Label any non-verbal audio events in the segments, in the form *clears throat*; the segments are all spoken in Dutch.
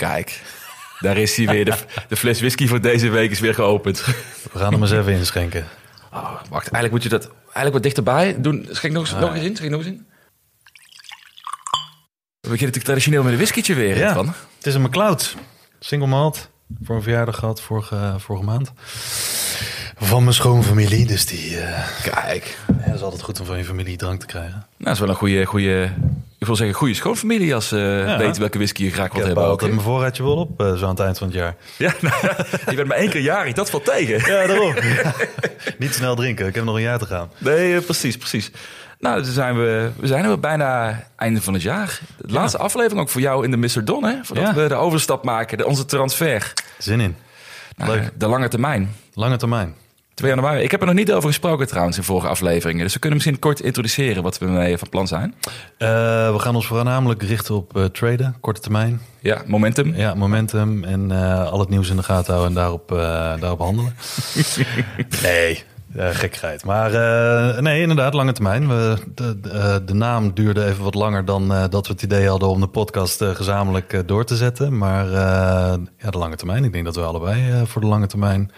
Kijk, daar is hij weer. De, de fles whisky voor deze week is weer geopend. We gaan hem eens even inschenken. Oh, wacht, eigenlijk moet je dat eigenlijk wat dichterbij doen. Schenk nog, eens, nog eens in. Schenk nog eens in. We beginnen natuurlijk traditioneel met een whiskietje weer. Ja, Van. het is een McLeod. Single malt. Voor een verjaardag gehad vorige, vorige maand. Van mijn schoonfamilie. Dus die eh Kijk, ja, het is altijd goed om van je familie drank te krijgen. nou, dat is wel een goede, goede, ik wil zeggen, goede schoonfamilie als ze weten welke whisky je graag Ik wilt heb hebben. Ook, altijd mijn voorraadje wel op, eh, zo aan het eind van het jaar. ja, *laughs* nou, je bent maar één keer jarig, dat valt tegen. Ja, daarom. *laughs* Niet snel drinken, ik heb nog een jaar te gaan. Nee, eh, precies, precies. Nou, dan zijn we, we zijn er weer bijna einde van het jaar. De laatste aflevering ook voor jou in de Mr. Don, hè? Voordat Ja. we de overstap maken, de, onze transfer. Zin in. naar Leuk. De lange termijn. Lange termijn. 2 januari. Ik heb er nog niet over gesproken trouwens in vorige afleveringen. Dus we kunnen misschien kort introduceren wat we mee van plan zijn. Eh, we gaan ons voornamelijk richten op eh, traden, korte termijn. Ja, momentum. Ja, momentum en eh, al het nieuws in de gaten houden en daarop, daarop handelen. *laughs* nee, uh, gekkigheid. Maar nee, inderdaad, lange termijn. We, de, de, de naam duurde even wat langer dan dat we het idee hadden om de podcast gezamenlijk door te zetten. Maar ja, de lange termijn. Ik denk dat we allebei voor de lange termijn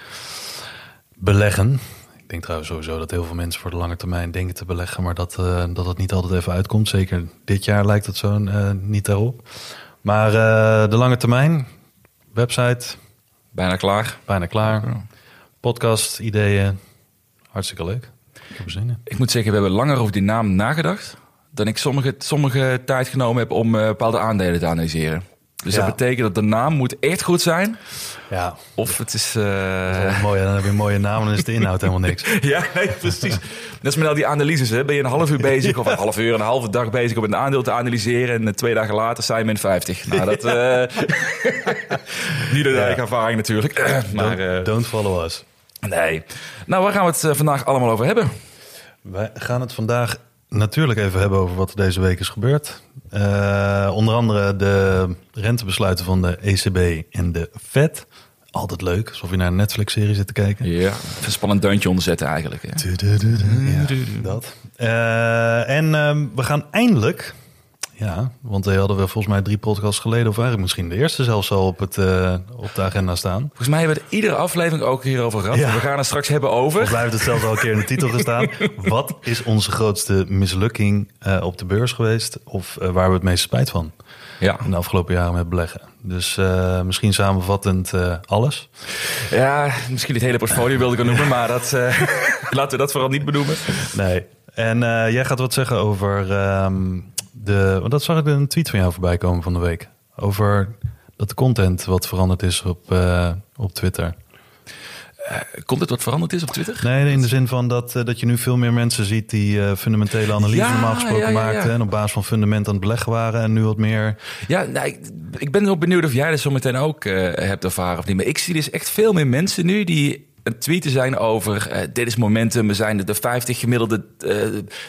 beleggen. Ik denk trouwens sowieso dat heel veel mensen voor de lange termijn denken te beleggen, maar dat, eh, dat het niet altijd even uitkomt. Zeker dit jaar lijkt het zo eh, niet daarop. Maar eh, de lange termijn, website, Bijna klaar. bijna klaar. Podcast, ideeën, hartstikke leuk. Ik heb er zin in. Ik moet zeggen, we hebben langer over die naam nagedacht... dan ik sommige, sommige tijd genomen heb om bepaalde aandelen te analyseren. Dus Ja. dat betekent dat de naam moet echt goed zijn. Ja, Of het is... dat eh, is mooi. Dan heb je een mooie naam en dan is de inhoud helemaal niks. *laughs* Ja, nee, precies. Dat is met al die analyses. Hè. Ben je een half uur bezig, of een half uur, een halve dag bezig om een aandeel te analyseren. En eh, twee dagen later sta je min 50. Nou, dat. eh *laughs* niet de eigen ervaring natuurlijk. *clears throat* maar eh, Don't follow us. nee. Nou, waar gaan we het vandaag allemaal over hebben? Wij gaan het vandaag natuurlijk even hebben over wat er deze week is gebeurd. Eh, onder andere de rentebesluiten van de ECB en de Fed. Altijd leuk, alsof je naar een Netflix-serie zit te kijken. Ja. Even een spannend deuntje onderzetten eigenlijk. Ja, dat. Eh, en ehm, we gaan eindelijk, ja, want die hadden we volgens mij drie podcasts geleden, of eigenlijk misschien de eerste zelfs al op, het, eh, op de agenda staan. Volgens mij hebben we het iedere aflevering ook hierover gehad. Ja. We gaan het straks hebben over. Volgens mij heeft het zelfs al een keer in de titel gestaan. *laughs* Wat is onze grootste mislukking eh, op de beurs geweest? Of eh, waar we het meest spijt van Ja. in de afgelopen jaren met beleggen? Dus misschien samenvattend alles. ja, misschien het hele portfolio wilde ik al noemen, maar dat, *laughs* laten we dat vooral niet benoemen. Nee. En jij gaat wat zeggen over ehm, de... Want dat zag ik in een tweet van jou voorbij komen van de week. Over dat de content wat veranderd is op, eh, op Twitter. Komt het wat veranderd is op Twitter? Nee, in de zin van dat, eh, dat je nu veel meer mensen ziet die eh, fundamentele analyse Ja, normaal gesproken ja, maakten. En op basis van fundament aan het beleggen waren. En nu wat meer Ja, nou, ik, ik ben ook benieuwd of jij dat zo meteen ook eh, hebt ervaren of niet. Maar ik zie dus echt veel meer mensen nu die een tweeten zijn over eh, dit is momentum, we zijn de, de 50 gemiddelde, eh,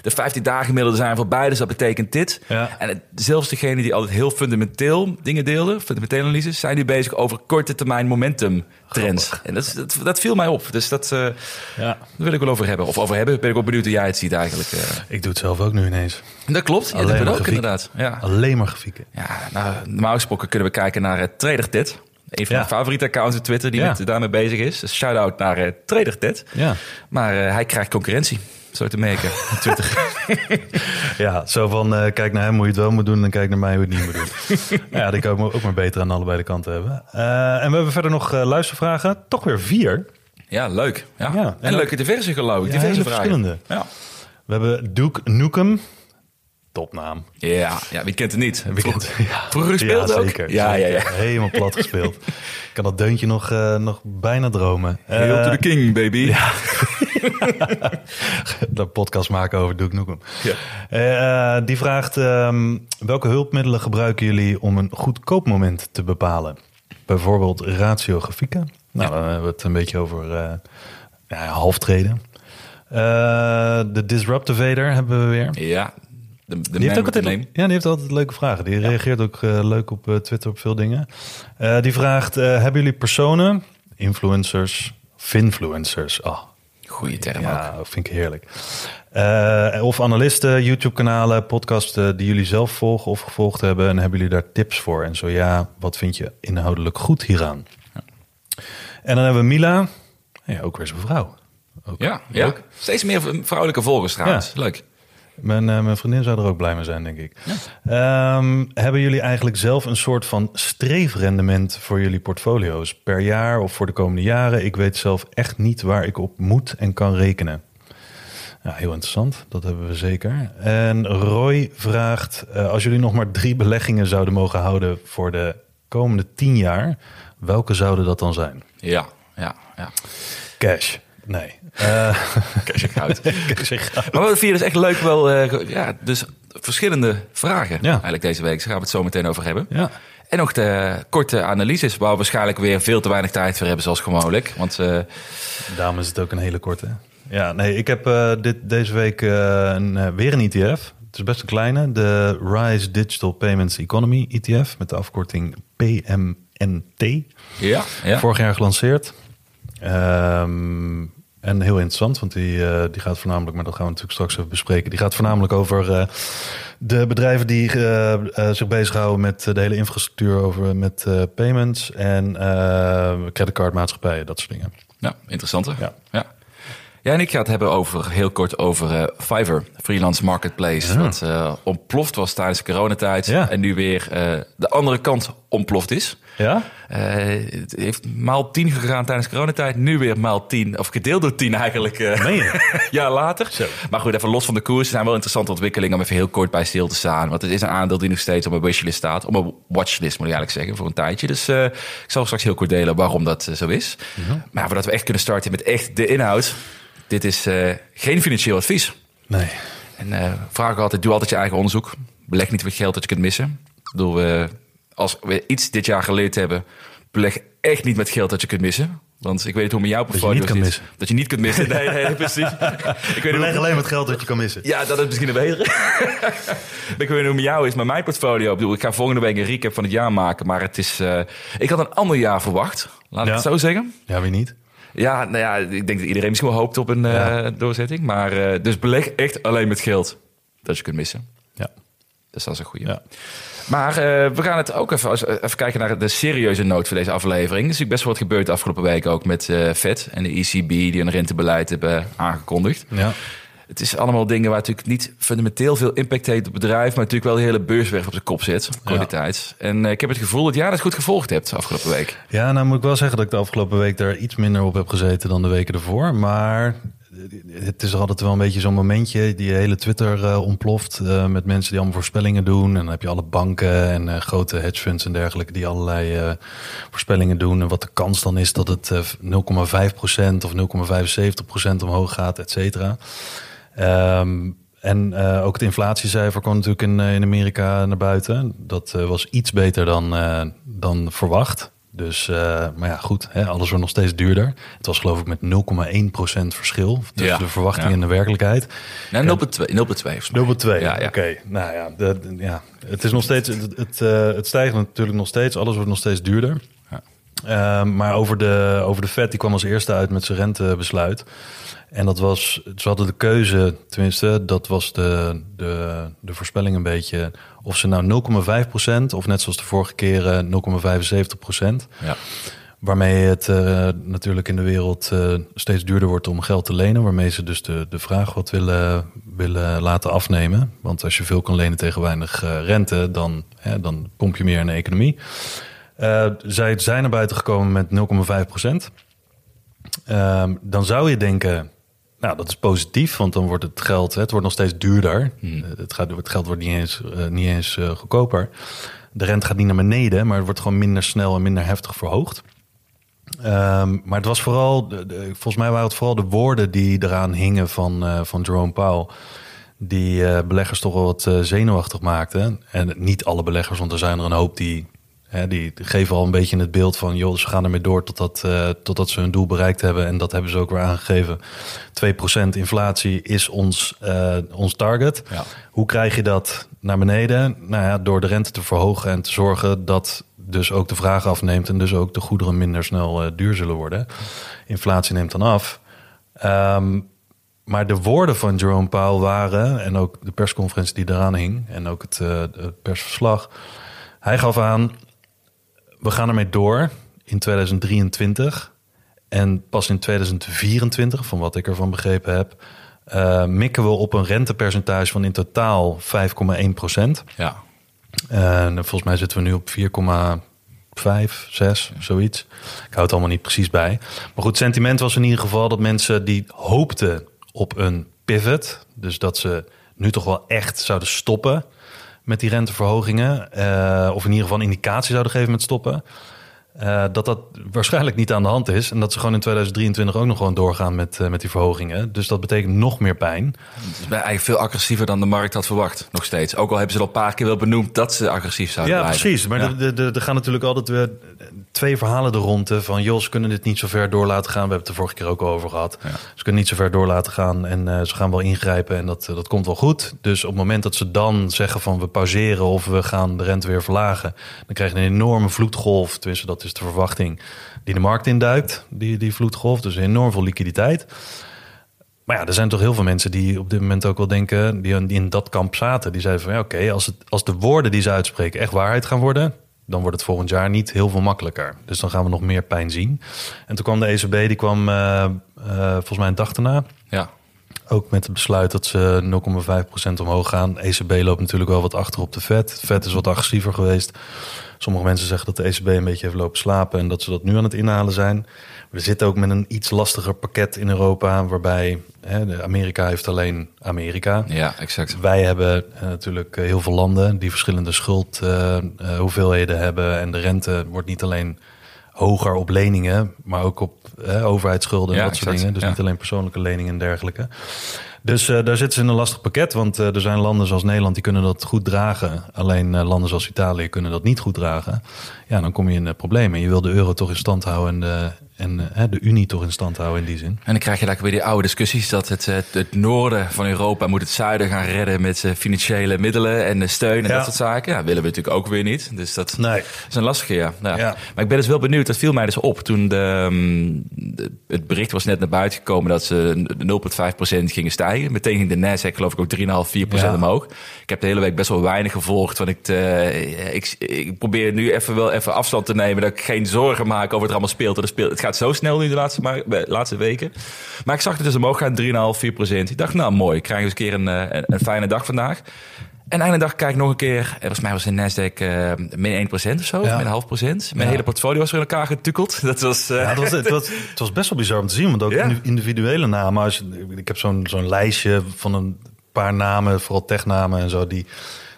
de 50 dagen gemiddelde zijn voorbij, dus dat betekent dit. Ja. En het, zelfs degene die altijd heel fundamenteel dingen deelden, fundamentele analyses, zijn nu bezig over korte termijn momentum trends. En dat, dat, dat viel mij op. Dus dat, eh, Ja. daar wil ik wel over hebben. Of over hebben, ben ik ook benieuwd hoe jij het ziet eigenlijk. Ik doe het zelf ook nu ineens. Dat klopt, het maar ook inderdaad. Ja. Alleen maar grafieken. Ja, nou, normaal gesproken kunnen we kijken naar uh, TraderTed. Een van mijn favoriete accounts op Twitter die met, daarmee bezig is. Dus shout-out naar uh, TraderTed. Ja. Maar uh, hij krijgt concurrentie, zo te merken, *laughs* op Twitter. Ja, zo van eh, kijk naar hem hoe je het wel moet doen en kijk naar mij hoe je het niet moet doen. *laughs* ja, die kan ik ook maar beter aan allebei de kanten hebben. Eh, en we hebben verder nog eh, luistervragen. Toch weer vier. ja, leuk. Ja. Ja, en, leuke diverse geloof ik. Ja, diverse hele vragen. verschillende. Ja. We hebben Duke Nukem. Topnaam. Ja, ja, wie kent het niet? Wie kent- Vroeger, vroeger gespeeld ja, ook? Zeker, Ja, ja, zeker. ja. Helemaal plat gespeeld. Ik kan dat deuntje nog, eh, nog bijna dromen. Hail Eh, to the king, baby. *laughs* *laughs* de podcast maken over Duke Nukem. Ja. Eh, die vraagt, ehm, welke hulpmiddelen gebruiken jullie om een goedkoop moment te bepalen? Bijvoorbeeld ratio grafieken. Nou, dan hebben we het een beetje over eh ja, halftreden. Eh, de Disruptivator hebben we weer. Ja, de, de Die heeft, ook altijd, name. ja, die heeft altijd leuke vragen. Die reageert ook eh, leuk op eh, Twitter op veel dingen. Eh, die vraagt, hebben jullie personen, influencers, finfluencers? Ah, Goeie term ook. Ja, vind ik heerlijk. Of analisten, YouTube-kanalen, podcasten die jullie zelf volgen of gevolgd hebben. En hebben jullie daar tips voor? En zo ja, wat vind je inhoudelijk goed hieraan? En dan hebben we Mila. Ja, ook weer zo'n vrouw. Ook Ja, ja. steeds meer vrouwelijke volgers trouwens. Leuk. Mijn, eh, mijn vriendin zou er ook blij mee zijn, denk ik. Ehm, hebben jullie eigenlijk zelf een soort van streefrendement voor jullie portfolio's per jaar of voor de komende jaren? Ik weet zelf echt niet waar ik op moet en kan rekenen. Ja, heel interessant, dat hebben we zeker. En Roy vraagt: eh, als jullie nog maar drie beleggingen zouden mogen houden voor de komende tien jaar, welke zouden dat dan zijn? Ja, ja, ja. Cash. Nee. Eh *laughs* en goud. *laughs* Maar we vieren dus echt leuk wel, eh, ja, dus verschillende vragen Ja. eigenlijk deze week. Daar gaan we het zo meteen over hebben. Ja. En nog de korte analyses, waar we waarschijnlijk weer veel te weinig tijd voor hebben, zoals gewoonlijk. Want eh, Daarom is het ook een hele korte. Ja, nee, ik heb eh, dit, deze week eh, een, eh, weer een ETF. Het is best een kleine. De Rise Digital Payments Economy ETF. Met de afkorting PMNT. ja, ja. Vorig jaar gelanceerd. Ehm, en heel interessant, want die, eh, die gaat voornamelijk, maar dat gaan we natuurlijk straks even bespreken. Die gaat voornamelijk over eh, de bedrijven die eh, zich bezighouden met de hele infrastructuur, over met payments en creditcardmaatschappijen, dat soort dingen. ja interessante. Ja. Ja. Ja, en ik ga het hebben over, heel kort over Fiverr, freelance marketplace. Wat eh, ontploft was tijdens de coronatijd. Ja. En nu weer de andere kant ontploft is. Ja? Eh, het heeft maal 10 gegaan tijdens coronatijd. Nu weer maal 10, of gedeeld door 10 eigenlijk. eh Meen je? *laughs* jaar later. Zo. Maar goed, even los van de koers. Er zijn wel interessante ontwikkelingen om even heel kort bij stil te staan. Want het is een aandeel die nog steeds op mijn wishlist staat. Op mijn watchlist moet ik eigenlijk zeggen, voor een tijdje. Dus eh, ik zal straks heel kort delen waarom dat eh, zo is. Maar voordat we echt kunnen starten met echt de inhoud. Dit is eh, geen financieel advies. Nee. En eh vraag altijd, doe altijd je eigen onderzoek. Beleg niet met geld dat je kunt missen. Ik bedoel, eh, als we iets dit jaar geleerd hebben... beleg echt niet met geld dat je kunt missen. Want ik weet niet hoe met jouw portfolio niet kan zit. missen. Dat je niet kunt missen. Nee, nee, *laughs* precies. ik weet niet hoe, alleen met geld dat je kan missen. ja, dat is misschien een betere. *laughs* ik weet niet hoe met jou is, maar mijn portfolio... Ik, bedoel, ik ga volgende week een recap van het jaar maken. Maar het is... eh, ik had een ander jaar verwacht. Laat ik het zo zeggen. Ja, wie niet? Ja, nou ja, ik denk dat iedereen misschien wel hoopt op een eh, doorzetting. Maar eh, dus beleg echt alleen met geld dat je kunt missen. Ja. Dus dat is een goede. Ja. Maar eh, we gaan het ook even, als- even kijken naar de serieuze noot voor deze aflevering. Er is natuurlijk best wel wat gebeurd de afgelopen weken ook met eh Fed en de ECB die een rentebeleid hebben aangekondigd. Ja. Het is allemaal dingen waar natuurlijk niet fundamenteel veel impact heeft op het bedrijf, maar natuurlijk wel de hele beursweg op zijn kop zet, kwaliteit. En eh, ik heb het gevoel dat jij dat goed gevolgd hebt de afgelopen week. Ja, nou moet ik wel zeggen dat ik de afgelopen week daar iets minder op heb gezeten dan de weken ervoor. Maar het is er altijd wel een beetje zo'n momentje. Die hele Twitter eh, ontploft eh, met mensen die allemaal voorspellingen doen. En dan heb je alle banken en eh, grote hedge funds en dergelijke die allerlei voorspellingen doen. En wat de kans dan is dat het eh, 0,5% of 0,75% omhoog gaat, et cetera. Ehm, en ook het inflatiecijfer kwam natuurlijk in, in Amerika naar buiten. Dat was iets beter dan, dan verwacht. Dus, eh, maar ja, goed, hè, alles wordt nog steeds duurder. Het was geloof ik met 0,1% verschil tussen Ja, de verwachting ja. en de werkelijkheid. Nee, 0,2 0,2 volgens mij. 0,2. Ja. Oké, nou ja, de, ja, het is nog steeds, het, het, eh, het stijgt natuurlijk nog steeds. Alles wordt nog steeds duurder. Ja. Ehm, maar over de, over de Fed, die kwam als eerste uit met zijn rentebesluit. En dat was, ze hadden de keuze, tenminste, dat was de, de, de voorspelling een beetje. Of ze nou 0,5% of net zoals de vorige keren 0,75%. Ja. Waarmee het eh, natuurlijk in de wereld eh, steeds duurder wordt om geld te lenen. Waarmee ze dus de, de vraag wat willen, willen laten afnemen. Want als je veel kan lenen tegen weinig eh, rente, dan, hè, dan pomp je meer in de economie. Zij zijn naar buiten gekomen met 0,5 procent. Ehm, dan zou je denken, nou dat is positief, want dan wordt het geld, het wordt nog steeds duurder. Eh, Het, gaat, het geld wordt niet eens, eh, niet eens eh, goedkoper. De rente gaat niet naar beneden, maar het wordt gewoon minder snel en minder heftig verhoogd. Ehm, maar het was vooral, de- de- volgens mij waren het vooral de woorden die eraan hingen van, eh, van Jerome Powell. Die beleggers toch wel wat zenuwachtig maakten. En niet alle beleggers, want er zijn er een hoop die, hè, die geven al een beetje het beeld van... joh, ze gaan ermee door totdat, eh, totdat ze hun doel bereikt hebben. En dat hebben ze ook weer aangegeven. 2% inflatie is ons, eh, ons target. Ja. Hoe krijg je dat naar beneden? Nou ja, door de rente te verhogen en te zorgen dat dus ook de vraag afneemt en dus ook de goederen minder snel eh, duur zullen worden. Inflatie neemt dan af. Ehm, maar de woorden van Jerome Powell waren, en ook de persconferentie die eraan hing, en ook het, uh, het persverslag. Hij gaf aan, we gaan ermee door in 2023. En pas in 2024, van wat ik ervan begrepen heb, uh, mikken we op een rentepercentage van in totaal 5,1 procent. Ja. Uh, volgens mij zitten we nu op 4,5, 6, zoiets. Ik hou het allemaal niet precies bij. Maar goed, sentiment was in ieder geval dat mensen die hoopten op een pivot, dus dat ze nu toch wel echt zouden stoppen met die renteverhogingen, uh, of in ieder geval indicatie zouden geven met stoppen. Uh, dat dat waarschijnlijk niet aan de hand is. En dat ze gewoon in 2023 ook nog gewoon doorgaan met, uh, met die verhogingen. Dus dat betekent nog meer pijn. Het is eigenlijk veel agressiever dan de markt had verwacht, nog steeds. Ook al hebben ze al een paar keer wel benoemd dat ze agressief zouden ja, blijven. Precies. Maar ja. Er gaan natuurlijk altijd weer twee verhalen er rond. Van Jos, kunnen dit niet zo ver door laten gaan. We hebben het de vorige keer ook al over gehad. Ja. Ze kunnen niet zo ver door laten gaan. En uh, ze gaan wel ingrijpen en dat, dat komt wel goed. Dus op het moment dat ze dan zeggen van we pauzeren of we gaan de rente weer verlagen. Dan krijg je een enorme vloedgolf. Tenminste, dat is de verwachting die de markt induikt, die, die vloedgolf. Dus enorm veel liquiditeit. Maar ja, er zijn toch heel veel mensen die op dit moment ook wel denken, die, in dat kamp zaten. Die zeiden van ja, oké, als, het, als de woorden die ze uitspreken echt waarheid gaan worden, dan wordt het volgend jaar niet heel veel makkelijker. Dus dan gaan we nog meer pijn zien. En toen kwam de ECB, die kwam uh, uh, volgens mij een dag daarna. Ja. Ook met het besluit dat ze 0,5% omhoog gaan. ECB loopt natuurlijk wel wat achter op de Fed. De Fed is wat agressiever geweest. Sommige mensen zeggen dat de ECB een beetje heeft lopen slapen en dat ze dat nu aan het inhalen zijn. We zitten ook met een iets lastiger pakket in Europa, waarbij hè, Amerika heeft alleen Amerika. Ja, exact. Wij hebben uh, natuurlijk heel veel landen die verschillende schuldhoeveelheden uh, uh, hebben. En de rente wordt niet alleen hoger op leningen, maar ook op overheidsschulden en ja, dat soort dingen. Dus Ja. niet alleen persoonlijke leningen en dergelijke. Dus uh, daar zitten ze in een lastig pakket. Want uh, er zijn landen zoals Nederland die kunnen dat goed dragen. Alleen uh, landen zoals Italië kunnen dat niet goed dragen. Ja, dan kom je in problemen. Je wil de euro toch in stand houden en de, en, de Unie toch in stand houden in die zin. En dan krijg je lekker weer die oude discussies dat het, het, het noorden van Europa moet het zuiden gaan redden met zijn financiële middelen en steun en Ja. dat soort zaken. Ja, willen we natuurlijk ook weer niet. Dus dat Nee. is een lastige, ja. Nou, Ja. Maar ik ben dus wel benieuwd, dat viel mij dus op toen de, de- het bericht was net naar buiten gekomen dat ze 0,5% gingen stijgen. Meteen ging de Nasdaq geloof ik ook 3,5, 4% Ja. omhoog. Ik heb de hele week best wel weinig gevolgd, want ik, eh, ik, ik probeer nu even wel even afstand te nemen dat ik geen zorgen maak over wat er allemaal speelt. Er speelt het gaat zo snel nu de laatste, de laatste weken. Maar ik zag het dus omhoog gaan, 3,5, 4%. Ik dacht, nou mooi, ik krijg eens een keer een, eh, een, een fijne dag vandaag. En einde dag kijk ik nog een keer. En volgens mij was de Nasdaq eh min 1% of zo, Ja. min een half procent. Mijn Ja. hele portfolio was er in elkaar getukkeld. *laughs* Dat was... eh, Ja, het was, het, was, het was best wel bizar om te zien. Want ook individuele namen. Als je, ik heb zo'n zo'n lijstje van een paar namen, vooral technamen en zo, die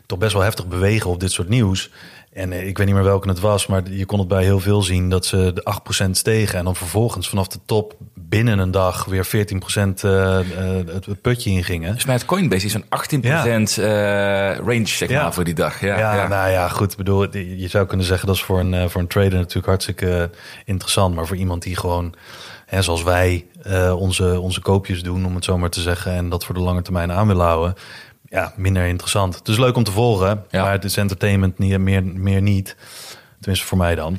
toch best wel heftig bewegen op dit soort nieuws. En eh, ik weet niet meer welke het was, maar je kon het bij heel veel zien dat ze de 8% stegen. En dan vervolgens vanaf de top binnen een dag weer 14% eh, eh, het, putje ingingen. Mij het Coinbase is zo'n 18% eh, range, zeg Ja. maar, voor die dag. Ja, Ja, nou ja, goed. Bedoel, je zou kunnen zeggen dat is voor een, voor een trader natuurlijk hartstikke interessant. Maar voor iemand die gewoon, hè, zoals wij, onze, onze koopjes doen, om het zo maar te zeggen. En dat voor de lange termijn aan willen houden. Ja, minder interessant. Het is leuk om te volgen, Ja. maar het is entertainment niet, meer, meer niet. Tenminste voor mij dan.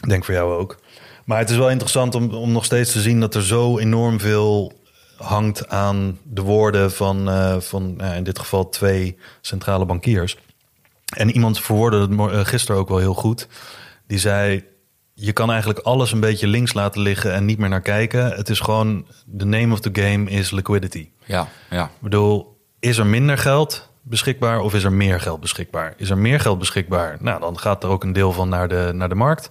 Ik denk voor jou ook. Maar het is wel interessant om, om nog steeds te zien dat er zo enorm veel hangt aan de woorden van, eh, van in dit geval twee centrale bankiers. En iemand verwoordde het eh, gisteren ook wel heel goed. Die zei: Je kan eigenlijk alles een beetje links laten liggen en niet meer naar kijken. Het is gewoon: the name of the game is liquidity. ja, ja. Ik bedoel, is er minder geld beschikbaar of is er meer geld beschikbaar? Is er meer geld beschikbaar? Nou, dan gaat er ook een deel van naar de, naar de markt.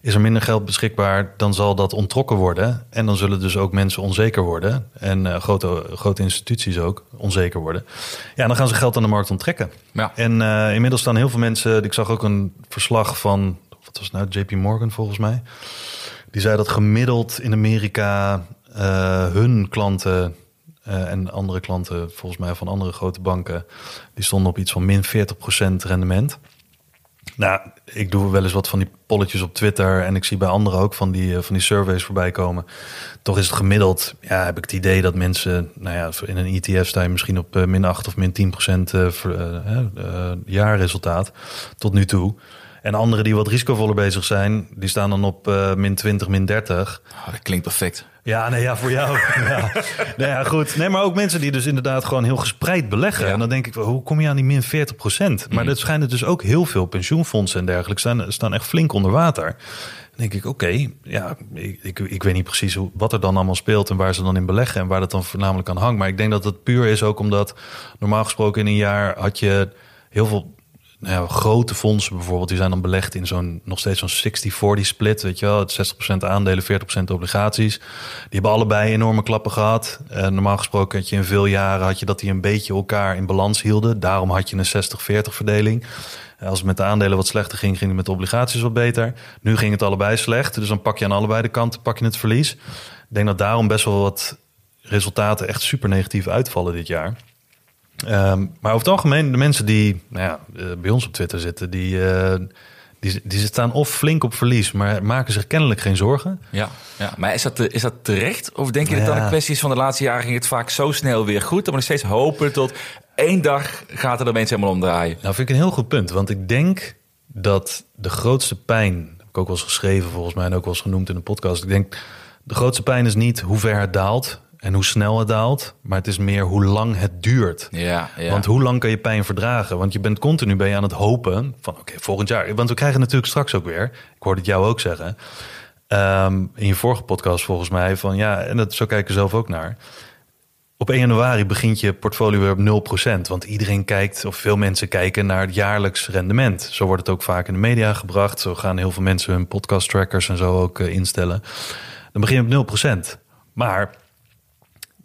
Is er minder geld beschikbaar, dan zal dat ontrokken worden. En dan zullen dus ook mensen onzeker worden. En eh, grote, grote instituties ook onzeker worden. Ja, dan gaan ze geld aan de markt onttrekken. Ja. En eh, inmiddels staan heel veel mensen. Ik zag ook een verslag van. Wat was nou? JP Morgan volgens mij. Die zei dat gemiddeld in Amerika eh, hun klanten. Eh, en andere klanten, volgens mij van andere grote banken. die stonden op iets van min 40% rendement. Nou, ik doe wel eens wat van die polletjes op Twitter. En ik zie bij anderen ook van die, eh, van die surveys voorbij komen. Toch is het gemiddeld, ja, heb ik het idee dat mensen, nou ja, in een ETF sta je misschien op eh, min 8 of min 10 procent eh, ver- eh, eh, jaarresultaat tot nu toe. En anderen die wat risicovoller bezig zijn, die staan dan op min 20, min 30. Oh, dat klinkt perfect. Ja, nee, ja, voor jou. *laughs* ja. Ja, goed. Nee, maar ook mensen die dus inderdaad gewoon heel gespreid beleggen. Ja. En dan denk ik, hoe kom je aan die min 40 procent? Maar dat schijnen dus ook heel veel pensioenfondsen en dergelijke staan, staan echt flink onder water. Dan denk ik, oké, ja, ik, ik, ik weet niet precies hoe, wat er dan allemaal speelt en waar ze dan in beleggen en waar dat dan voornamelijk aan hangt. Maar ik denk dat het puur is ook omdat normaal gesproken in een jaar had je heel veel nou ja, grote fondsen bijvoorbeeld, die zijn dan belegd in zo'n nog steeds zo'n 60-40 split, weet je wel, het 60% aandelen, 40% obligaties. Die hebben allebei enorme klappen gehad. Eh, normaal gesproken had je in veel jaren had je dat die een beetje elkaar in balans hielden. Daarom had je een 60-40 verdeling. Eh, Als het met de aandelen wat slechter ging, ging het met de obligaties wat beter. Nu ging het allebei slecht, dus dan pak je aan allebei de kanten pak je het verlies. Ik denk dat daarom best wel wat resultaten echt super negatief uitvallen dit jaar. Ehm, maar over het algemeen, de mensen die nou ja, eh, bij ons op Twitter zitten, die, eh, die, die staan of flink op verlies, maar maken zich kennelijk geen zorgen. Ja, ja. maar is dat, te- is dat terecht? Of denk je dat Ja. dan een kwestie is van de laatste jaren ging het vaak zo snel weer goed... dat we nog steeds hopen tot één dag gaat er opeens helemaal omdraaien? Nou, vind ik een heel goed punt, want ik denk dat de grootste pijn, heb ik ook wel eens geschreven volgens mij en ook wel eens genoemd in de podcast. Ik denk, de grootste pijn is niet hoe ver het daalt en hoe snel het daalt, maar het is meer hoe lang het duurt. Ja, ja. Want hoe lang kan je pijn verdragen? Want je bent continu ben je aan het hopen van oké, volgend jaar. Want we krijgen natuurlijk straks ook weer. Ik hoorde het jou ook zeggen. ehm, in je vorige podcast volgens mij van ja, en dat zo kijken zelf ook naar. Op 1 januari begint je portfolio weer op 0%. Want iedereen kijkt, of veel mensen kijken naar het jaarlijks rendement. Zo wordt het ook vaak in de media gebracht. Zo gaan heel veel mensen hun podcast trackers en zo ook eh, instellen. Dan begin je op 0%. Maar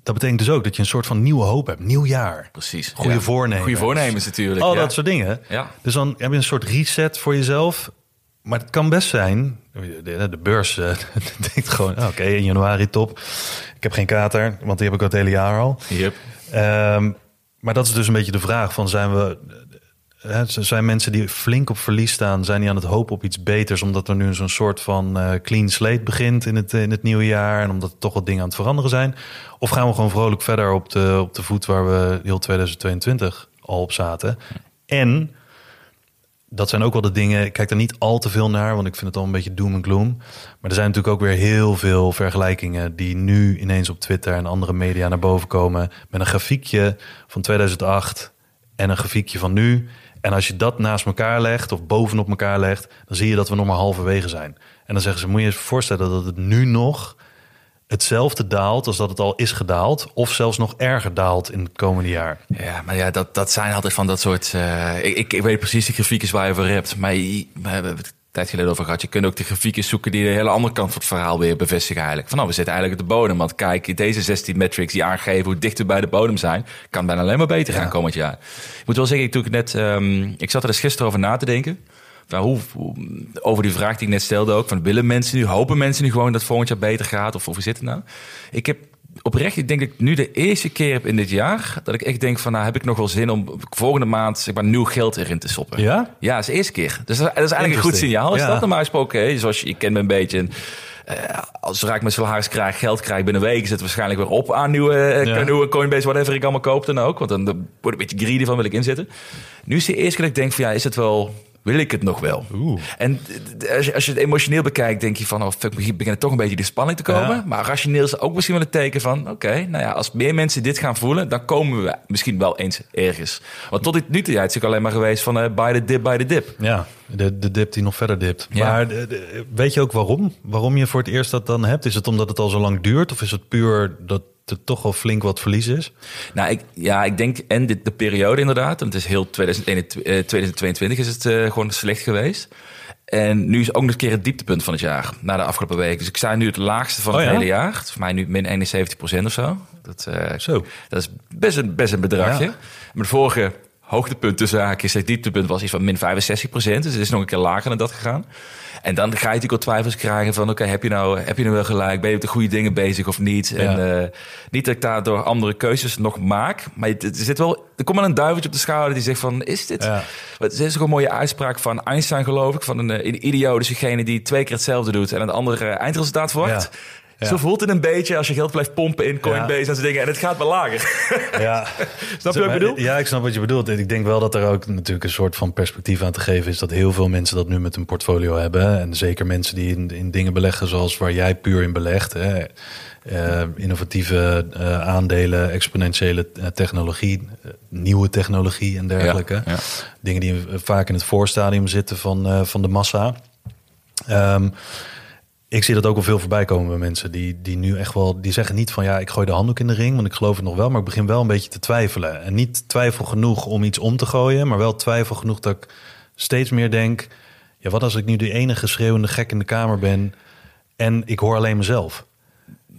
dat betekent dus ook dat je een soort van nieuwe hoop hebt. Nieuw jaar. Precies. Goede ja. voornemens. Goede voornemens natuurlijk. Al ja. dat soort dingen. Ja. Dus dan heb je een soort reset voor jezelf. Maar het kan best zijn. De, de beurs eh, *laughs* denkt gewoon: ah, oké, in januari top. Ik heb geen kater, want die heb ik al het hele jaar al. Yep. Ehm, maar dat is dus een beetje de vraag: van zijn we. Hè, zijn mensen die flink op verlies staan, zijn die aan het hopen op iets beters, omdat er nu zo'n soort van eh, clean slate begint in het, in het nieuwe jaar en omdat er toch wat dingen aan het veranderen zijn? Of gaan we gewoon vrolijk verder op de, op de voet waar we heel 2022 al op zaten? En dat zijn ook wel de dingen. Ik kijk er niet al te veel naar, want ik vind het al een beetje doom en gloom. Maar er zijn natuurlijk ook weer heel veel vergelijkingen die nu ineens op Twitter en andere media naar boven komen met een grafiekje van 2008 en een grafiekje van nu. En als je dat naast elkaar legt of bovenop elkaar legt, dan zie je dat we nog maar halverwege zijn. En dan zeggen ze: moet je je voorstellen dat het nu nog hetzelfde daalt als dat het al is gedaald, of zelfs nog erger daalt in het komende jaar. Ja, maar ja, dat, dat zijn altijd van dat soort... eh, ik, ik, weet precies de grafiekjes waar je over hebt. Maar je- tijd geleden over gehad. Je kunt ook de grafiekjes zoeken die de hele andere kant van het verhaal weer bevestigen eigenlijk. Van nou, we zitten eigenlijk op de bodem. Want kijk, deze 16 metrics die aangeven hoe dicht we bij de bodem zijn... kan bijna alleen maar beter gaan komend jaar. Ik moet wel zeggen, toen ik net... ehm, ik zat er dus gisteren over na te denken... Hoe, hoe- over die vraag die ik net stelde ook. Van willen mensen nu, hopen mensen nu gewoon dat volgend jaar beter gaat? Of, of hoe zit het nou? Ik heb oprecht, ik denk ik nu de eerste keer heb in dit jaar... dat ik echt denk van, nou heb ik nog wel zin om volgende maand zeg maar, nieuw geld erin te stoppen. Ja? Ja, dat is de eerste keer. Dus dat is, dat is eigenlijk een goed signaal. Is Ja. dat normaal gesproken? hè? Zoals je, je kent me een beetje... En, eh, als ik mijn salaris krijg, geld krijg binnen een week... zit het waarschijnlijk weer op aan nieuwe, eh, Ja. nieuwe Coinbase, whatever ik allemaal koop dan ook. Want dan, dan word ik een beetje greedy van, wil ik inzetten. Nu is de eerste keer dat ik denk van, ja, is het wel... Wil ik het nog wel? Oeh. En als je, als je het emotioneel bekijkt, denk je van... oh, fuck, begint toch een beetje de spanning te komen. Ja. Maar rationeel is ook misschien wel een teken van... oké, nou ja, als meer mensen dit gaan voelen... dan komen we misschien wel eens ergens. Want tot dit nu toe het is ook alleen maar geweest van... eh buy the dip, buy the dip. Ja, de, de dip die nog verder dipt. Ja. Maar de- de- weet je ook waarom? Waarom je voor het eerst dat dan hebt? Is het omdat het al zo lang duurt? Of is het puur dat er toch al flink wat verlies is? Nou, ik, ja, ik denk, en dit, de periode inderdaad, want het is heel 2021, eh, 2022 is het eh, gewoon slecht geweest. En nu is ook nog een keer het dieptepunt van het jaar, na de afgelopen week. Dus ik sta nu het laagste van Oh het ja? hele jaar. Het is voor mij nu min 71% of zo. Dat, eh, Zo. dat is best een, best een bedragje. Ja. Maar het vorige hoogtepunt tussen haakjes, het dieptepunt was iets van min 65% Dus het is nog een keer lager dan dat gegaan. En dan ga je natuurlijk al twijfels krijgen van... oké, heb je nou heb je nou wel gelijk? Ben je met de goede dingen bezig of niet? Ja. En eh, niet dat ik daardoor andere keuzes nog maak... maar er zit wel... Er komt wel een duiveltje op de schouder die zegt van... is dit... Ja. Het is ook een mooie uitspraak van Einstein, geloof ik. Van een, eh, een idioot is degene die twee keer hetzelfde doet... en een andere eh, eindresultaat verwacht. Zo voelt het een beetje als je geld blijft pompen in Coinbase Ja. en zo'n dingen. En het gaat wel lager. *laughs* Ja. Snap je wat ik bedoel? Ja, ik snap wat je bedoelt. Ik denk wel dat er ook natuurlijk een soort van perspectief aan te geven is dat heel veel mensen dat nu met hun portfolio hebben. En zeker mensen die in, in dingen beleggen zoals waar jij puur in belegt. Hè. Eh, innovatieve eh, aandelen, exponentiële eh, technologie, nieuwe technologie en dergelijke. Ja, ja. Dingen die vaak in het voorstadium zitten van, eh, van de massa. Ehm, ik zie dat ook wel veel voorbij komen bij mensen die, die nu echt wel, die zeggen niet van ja, ik gooi de handdoek in de ring, want ik geloof het nog wel, maar ik begin wel een beetje te twijfelen. En niet twijfel genoeg om iets om te gooien, maar wel twijfel genoeg dat ik steeds meer denk, ja, wat als ik nu de enige schreeuwende gek in de kamer ben en ik hoor alleen mezelf.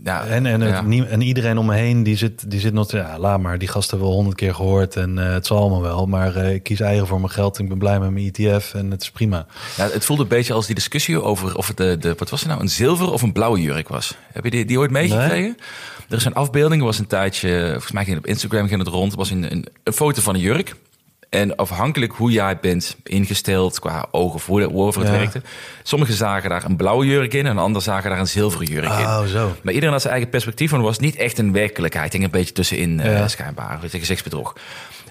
Ja, En, en, het ja. nie- en iedereen om me heen, die zit, die zit nog te, ja, laat maar, die gasten hebben wel honderd keer gehoord en eh, het zal allemaal wel, maar eh, ik kies eigen voor mijn geld en ik ben blij met mijn ETF en het is prima. Ja, het voelde een beetje als die discussie over of het de, de wat was het nou, een zilver of een blauwe jurk was. Heb je die, die ooit meegekregen? Er is een afbeelding, er was een tijdje, volgens mij ging het op Instagram ging het rond, was een, een, een foto van een jurk. En afhankelijk hoe jij bent ingesteld qua ogen waarover het Ja. werkte. Sommigen zagen daar een blauwe jurk in en anderen zagen daar een zilveren jurk in. Oh, zo. Maar iedereen had zijn eigen perspectief en was niet echt een werkelijkheid. Ik denk een beetje tussenin eh, Ja. schijnbaar, weet je, gezichtsbedrog.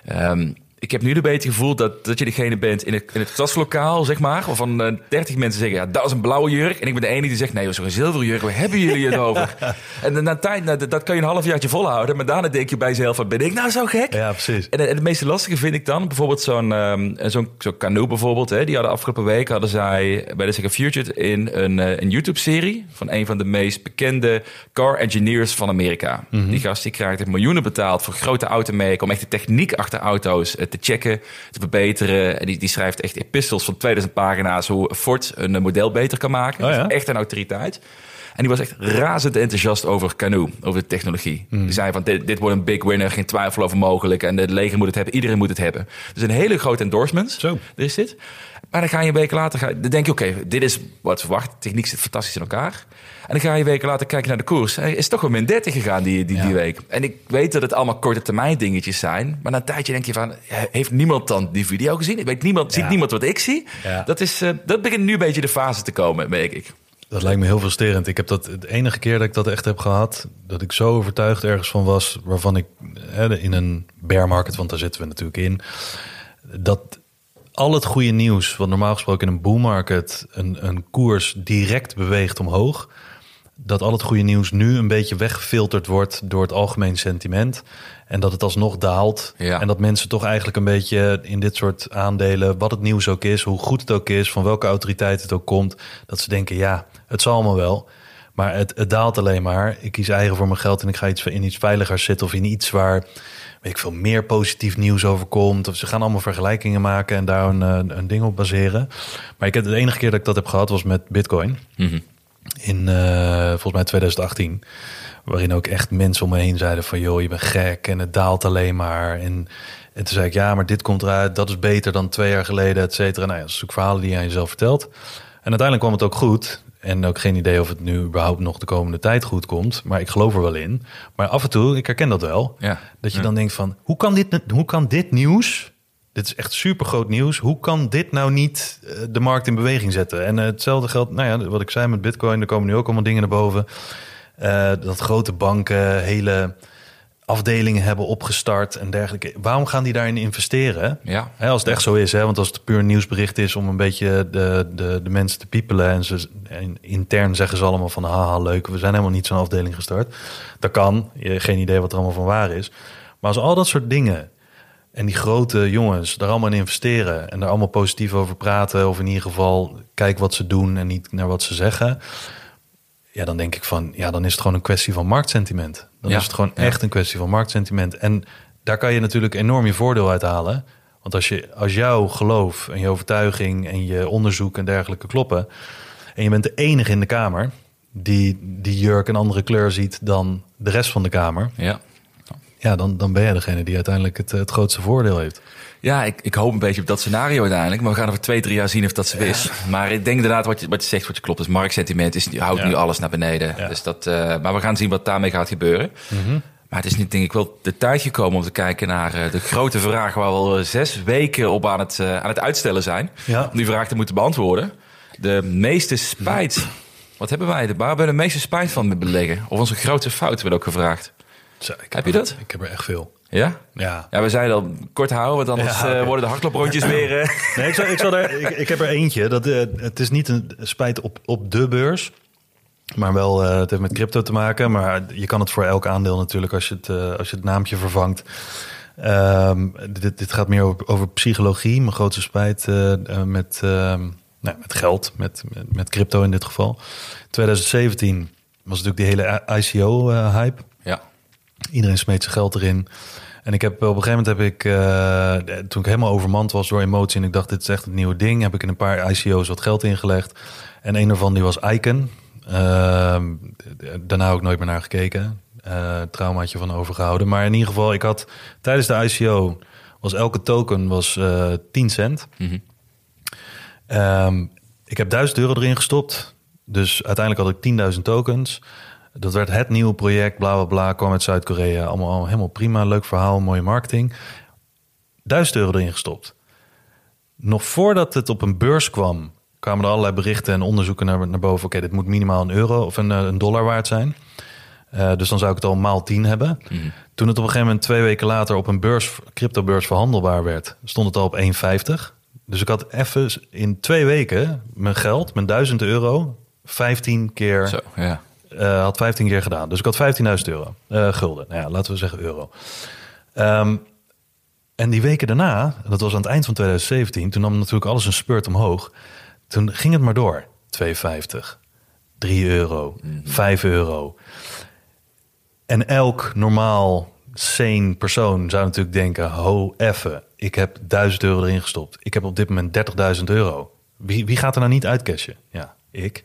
Ehm, ik heb nu een beetje het gevoel dat, dat je degene bent in het, in het klaslokaal, zeg maar, waarvan eh, 30 mensen zeggen, ja, dat is een blauwe jurk. En ik ben de enige die zegt, nee, dat is een zilveren jurk, waar hebben jullie het over? *laughs* En dan na tijd, na, dat kan je een halfjaartje volhouden, maar daarna denk je bij jezelf, ben ik nou zo gek? Ja, precies. En, en het meest lastige vind ik dan, bijvoorbeeld zo'n ehm zo'n zo'n Canoe bijvoorbeeld. Hè, die hadden afgelopen week, hadden zij bij de Second Future in een, eh, een YouTube-serie van een van de meest bekende car engineers van Amerika. Die gast die krijgt miljoenen betaald voor grote automerken om echt de techniek achter auto's eh, te checken, te verbeteren. En die, die schrijft echt epistels van 2000 pagina's hoe Ford een eh, model beter kan maken. Oh ja? Dat is echt een autoriteit. En die was echt razend enthousiast over Canoe, over de technologie. Die zei van, dit, dit wordt een big winner, geen twijfel over mogelijk. En het leger moet het hebben, iedereen moet het hebben. Dus een hele grote endorsement, Zo. er is dit. Maar dan ga je een week later, ga, dan denk je, oké, dit is wat verwacht. Techniek zit fantastisch in elkaar. En dan ga je weken later kijken naar de koers. Hij is toch wel min 30 gegaan die, die, die week. En ik weet dat het allemaal korte termijn dingetjes zijn. Maar na een tijdje denk je van, heeft niemand dan die video gezien? Ik weet niemand, ziet niemand wat ik zie? Ja. Dat, is, eh, dat begint nu een beetje de fase te komen, merk ik. Dat lijkt me heel frustrerend. Ik heb dat de enige keer dat ik dat echt heb gehad, dat ik zo overtuigd ergens van was, waarvan ik in een bear market, want daar zitten we natuurlijk in, dat al het goede nieuws, wat normaal gesproken in een boom market een, een koers direct beweegt omhoog, dat al het goede nieuws nu een beetje weggefilterd wordt door het algemeen sentiment. En dat het alsnog daalt. Ja. En dat mensen toch eigenlijk een beetje in dit soort aandelen, wat het nieuws ook is, hoe goed het ook is, van welke autoriteit het ook komt, dat ze denken, ja, het zal allemaal wel. Maar het, het daalt alleen maar. Ik kies eigen voor mijn geld en ik ga iets, in iets veiligers zitten of in iets waar weet ik veel, meer positief nieuws over komt. Of ze gaan allemaal vergelijkingen maken en daar een, eh, een ding op baseren. Maar ik heb de enige keer dat ik dat heb gehad was met Bitcoin in eh, volgens mij 2018. Waarin ook echt mensen om me heen zeiden van... joh, je bent gek en het daalt alleen maar. En, en toen zei ik, ja, maar dit komt eruit. Dat is beter dan twee jaar geleden, et cetera. Nou ja, dat is ook verhalen die je aan jezelf vertelt. En uiteindelijk kwam het ook goed. En ook geen idee of het nu überhaupt nog de komende tijd goed komt. Maar ik geloof er wel in. Maar af en toe, ik herken dat wel. Ja. Dat je Ja. dan denkt van, hoe kan dit, hoe kan dit nieuws... Dit is echt super groot nieuws. Hoe kan dit nou niet eh, de markt in beweging zetten? En eh, hetzelfde geldt, nou ja, wat ik zei met Bitcoin, er komen nu ook allemaal dingen naar boven. Eh, dat grote banken hele afdelingen hebben opgestart en dergelijke. Waarom gaan die daarin investeren? Ja. Als het echt zo is, hè, want als het puur een nieuwsbericht is om een beetje de, de, de mensen te piepelen en, ze, en intern zeggen ze allemaal van haha leuk, we zijn helemaal niet zo'n afdeling gestart. Dat kan, je hebt geen idee wat er allemaal van waar is. Maar als al dat soort dingen en die grote jongens daar allemaal in investeren en daar allemaal positief over praten, of in ieder geval kijken wat ze doen en niet naar wat ze zeggen. Ja, dan denk ik van, ja, dan is het gewoon een kwestie van marktsentiment. Dan Ja, is het gewoon echt een kwestie van marktsentiment. En daar kan je natuurlijk enorm je voordeel uit halen. Want als, je, als jouw geloof en je overtuiging en je onderzoek en dergelijke kloppen... en je bent de enige in de kamer die die jurk een andere kleur ziet dan de rest van de kamer... Ja. Ja, dan, dan ben je degene die uiteindelijk het, het grootste voordeel heeft. Ja, ik, ik hoop een beetje op dat scenario uiteindelijk. Maar we gaan over twee, drie jaar zien of dat zo is. Maar ik denk inderdaad wat je, wat je zegt, wat je klopt. Dus marktsentiment is, houdt Ja. nu alles naar beneden. Ja. Dus dat, eh, maar we gaan zien wat daarmee gaat gebeuren. Maar het is nu denk ik wel de tijd gekomen om te kijken naar eh, de grote vraag... waar we al eh, zes weken op aan het, eh, aan het uitstellen zijn. Ja. Om die vraag te moeten beantwoorden. De meeste spijt Wat hebben wij? Waar hebben we de meeste spijt van met beleggen? Of onze grootste fout werd ook gevraagd. Zo, Heb je dat? Ik heb er echt veel. Ja? Ja. Ja, we zeiden al kort houden, want anders Ja, eh, worden de hardlooprondjes weer... eh, *laughs* Nee, ik, zal, ik, zal er, ik, ik heb er eentje. Dat, eh, het is niet een spijt op, op de beurs. Maar wel, het heeft met crypto te maken. Maar je kan het voor elk aandeel natuurlijk als je het, als je het naampje vervangt. Ehm, dit, dit gaat meer over, over psychologie. Mijn grootste spijt met, ehm, nou, met geld, met, met, met crypto in dit geval. 2017 was natuurlijk die hele ICO-hype. Iedereen smeet zijn geld erin. En ik heb op een gegeven moment heb ik, eh, toen ik helemaal overmand was door emotie en ik dacht dit is echt het nieuwe ding, heb ik in een paar ICO's wat geld ingelegd. En een daarvan die was Icon. Ehm, daarna ook nooit meer naar gekeken. Eh, traumaatje van overgehouden. Maar in ieder geval, ik had tijdens de ICO was elke token was eh 10 cent. Mhm. Ehm, ik heb 1000 euro erin gestopt. Dus uiteindelijk had ik 10.000 tokens. Dat werd het nieuwe project, bla bla bla. Kwam uit Zuid-Korea. Allemaal, allemaal helemaal prima. Leuk verhaal, mooie marketing. 1000 euro erin gestopt. Nog voordat het op een beurs kwam, kwamen er allerlei berichten en onderzoeken naar, naar boven. Oké, dit moet minimaal een euro of een, eh, een dollar waard zijn. Eh, dus dan zou ik het al maal 10 hebben. Toen het op een gegeven moment twee weken later op een beurs, cryptobeurs verhandelbaar werd, stond het al op 1,50. Dus ik had even in twee weken mijn geld, mijn 1000 euro, 15 keer, Zo, ja. Eh, had 15 keer gedaan. Dus ik had 15.000 euro, eh, gulden. Nou ja, laten we zeggen euro. Ehm, en die weken daarna, dat was aan het eind van 2017, toen nam natuurlijk alles een spurt omhoog. Toen ging het maar door. 2,50, 3 euro, 5 euro. En elk normaal sane persoon zou natuurlijk denken: ho, effe, ik heb 1000 euro erin gestopt. Ik heb op dit moment 30.000 euro. Wie, wie gaat er nou niet uitcashen? Ja, ik.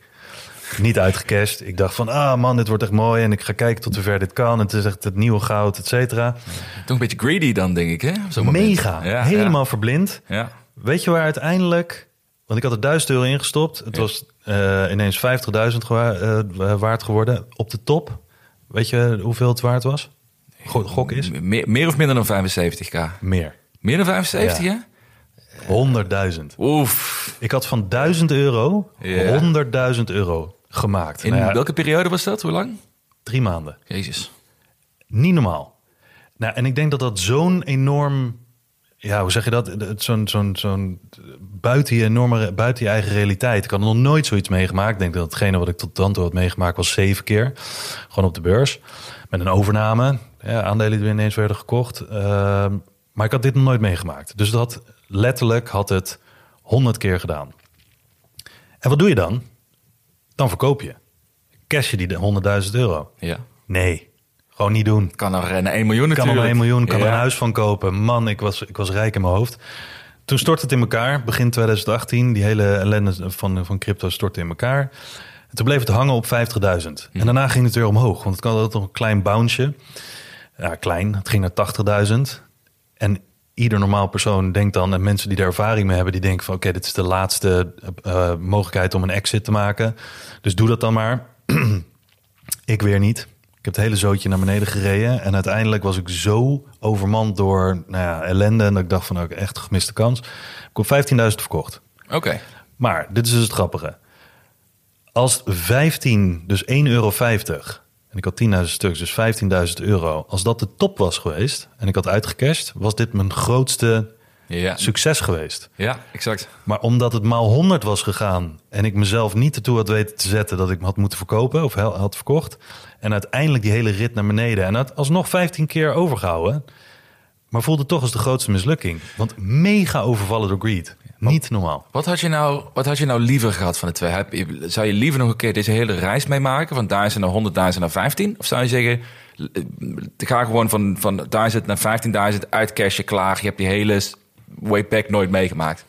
Niet uitgecashed. Ik dacht van, ah man, dit wordt echt mooi. En ik ga kijken tot hoever dit kan. Het is echt het nieuwe goud, et cetera. Toch een beetje greedy dan, denk ik, hè? Mega. Ja, helemaal verblind. Ja. Weet je waar uiteindelijk... Want ik had er 1000 euro ingestopt. Het was eh, ineens 50.000 gewa- eh, waard geworden. Op de top. Weet je hoeveel het waard was? Go- Gok is? Meer, meer of minder dan 75k? Meer. Meer dan 75, Ja. hè? 100.000. Oef. Ik had van 1000 euro Ja. 100.000 euro gemaakt. In Nou ja, welke periode was dat? Hoe lang? Drie maanden. Jezus. Niet normaal. Nou, en ik denk dat dat zo'n enorm... Ja, hoe zeg je dat? Het- Zo'n zo'n zo'n buiten je enorme, buiten je eigen realiteit. Ik had nog nooit zoiets meegemaakt. Ik denk dat hetgene wat ik tot dan toe had meegemaakt was zeven keer. Gewoon op de beurs. Met een overname. Ja, aandelen die ineens werden gekocht. Ehm, maar ik had dit nog nooit meegemaakt. Dus dat letterlijk had het honderd keer gedaan. En wat doe je dan? Dan verkoop je. Cash je die de 100.000 euro? Ja. Nee, gewoon niet doen. Kan er naar 1 miljoen Kan natuurlijk. er een miljoen, kan er een huis van kopen. Man, ik was, ik was rijk in mijn hoofd. Toen stortte het in elkaar, begin 2018. Die hele ellende van, van crypto stortte in elkaar. En toen bleef het hangen op 50.000. En daarna ging het weer omhoog, want het kan altijd nog een klein bounce. Ja, klein. Het ging naar 80.000. En ieder normaal persoon denkt dan, en mensen die daar ervaring mee hebben, die denken van oké, dit is de laatste eh, mogelijkheid om een exit te maken. Dus doe dat dan maar. *clears throat* ik weer niet. Ik heb het hele zootje naar beneden gereden. En uiteindelijk was ik zo overmand door nou ja, ellende. En dat ik dacht van, ook echt een gemiste kans. Ik heb op 15.000 verkocht. Oké. Maar, dit is dus het grappige. Als 15, dus 1,50 euro... en ik had 10.000 stuks, dus 15.000 euro... als dat de top was geweest en ik had uitgecashed... was dit mijn grootste Ja. succes geweest. ja, exact. Maar omdat het maal 100 was gegaan en ik mezelf niet ertoe had weten te zetten dat ik me had moeten verkopen of had verkocht. En uiteindelijk die hele rit naar beneden en had alsnog 15 keer overgehouden. Maar voelde toch als de grootste mislukking. Want mega overvallen door greed. Niet normaal. Wat had, je nou, wat had je nou liever gehad van de twee? Heb Zou je liever nog een keer deze hele reis meemaken? Van 1000 naar 100.000 naar 15? Of zou je zeggen, eh, ga gewoon van, van 1000 naar 15.000 uit cashen klaar. Je hebt die hele way back nooit meegemaakt.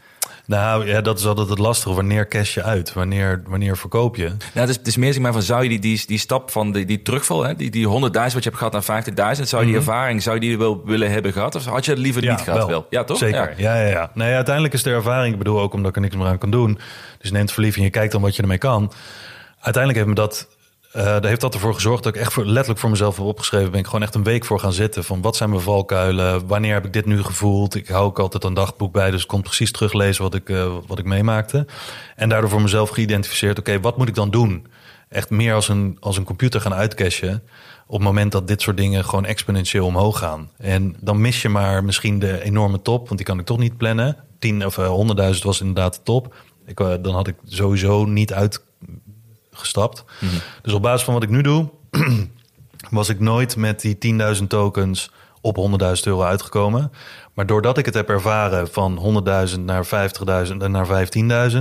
Nou ja, dat is altijd het lastige. Wanneer cash je uit? Wanneer, wanneer verkoop je? Nou, het, is, het is meer zeg maar van, zou je die, die, die stap van die, die terugval, hè, die, die 100.000 wat je hebt gehad naar 50.000, zou je die ervaring, zou je die wel willen hebben gehad? Of had je het liever niet gehad? Wel. Ja, toch? Zeker. Ja, ja, ja. Nee, uiteindelijk is de ervaring, ik bedoel ook omdat ik er niks meer aan kan doen. Dus neemt verliefd en je kijkt dan wat je ermee kan. Uiteindelijk heeft me dat, eh, daar heeft dat ervoor gezorgd dat ik echt voor, letterlijk voor mezelf heb opgeschreven. Ben ik gewoon echt een week voor gaan zitten. Van wat zijn mijn valkuilen? Wanneer heb ik dit nu gevoeld? Ik hou ook altijd een dagboek bij, dus ik kon precies teruglezen wat ik, eh, wat ik meemaakte. En daardoor voor mezelf geïdentificeerd, oké, wat moet ik dan doen? echt meer als een, als een computer gaan uitcashen. Op het moment dat dit soort dingen gewoon exponentieel omhoog gaan. En dan mis je maar misschien de enorme top, want die kan ik toch niet plannen. 10 of uh, 100.000 was inderdaad de top. Ik, dan had ik sowieso niet uitgestapt. Mm -hmm. Dus op basis van wat ik nu doe, *clears throat* was ik nooit met die 10.000 tokens op 100.000 euro uitgekomen. Maar doordat ik het heb ervaren van 100.000 naar 50.000 en naar 15.000,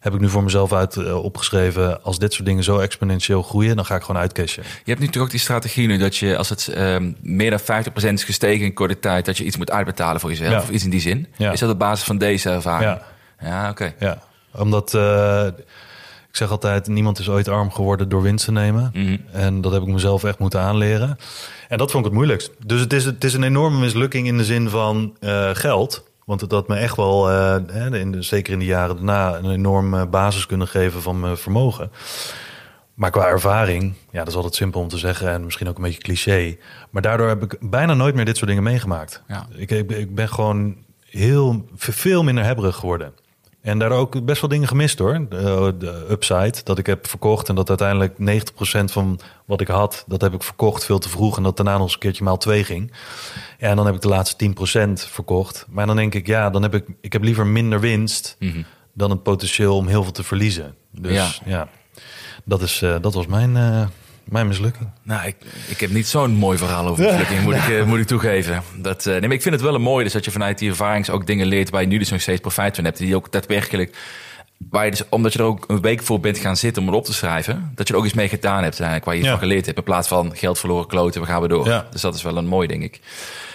heb ik nu voor mezelf uit uh, opgeschreven: als dit soort dingen zo exponentieel groeien, dan ga ik gewoon uitcashen. Je hebt nu toch ook die strategie nu dat je als het um, meer dan 50% is gestegen in korte tijd, dat je iets moet uitbetalen voor jezelf, ja. of iets in die zin. Ja. Is dat op basis van deze ervaring? Ja, ja oké. Okay. Ja, omdat. Uh, ik zeg altijd, niemand is ooit arm geworden door winst te nemen. Mm -hmm. En dat heb ik mezelf echt moeten aanleren. En dat vond ik het moeilijkst. Dus het is, het is een enorme mislukking in de zin van uh, geld. Want het had me echt wel, uh, in de, zeker in de jaren daarna, een enorme basis kunnen geven van mijn vermogen. Maar qua ervaring, ja, dat is altijd simpel om te zeggen en misschien ook een beetje cliché. Maar daardoor heb ik bijna nooit meer dit soort dingen meegemaakt. Ja. Ik, ik, ik ben gewoon heel veel minder hebberig geworden. En daar ook best wel dingen gemist hoor. De, de, upside, dat ik heb verkocht en dat uiteindelijk 90% van wat ik had, dat heb ik verkocht veel te vroeg en dat daarna nog eens een keertje maal 2 ging. Ja, en dan heb ik de laatste 10% verkocht. Maar dan denk ik, ja, dan heb ik, ik heb liever minder winst mm -hmm. dan het potentieel om heel veel te verliezen. Dus ja, ja dat, is, uh, dat was mijn, uh, mijn mislukking. Nou, ik, ik heb niet zo'n mooi verhaal over mislukking, moet, ik, uh, moet ik toegeven. Dat, uh, nee, maar ik vind het wel een mooi, dus dat je vanuit die ervaring ook dingen leert waar je nu dus nog steeds profijt van hebt. Die ook daadwerkelijk, waar je dus, omdat je er ook een week voor bent gaan zitten om het op te schrijven, dat je er ook iets mee gedaan hebt eigenlijk, waar je iets ja. van geleerd hebt. In plaats van geld verloren, kloten, we gaan we door. Ja. Dus dat is wel een mooi, denk ik.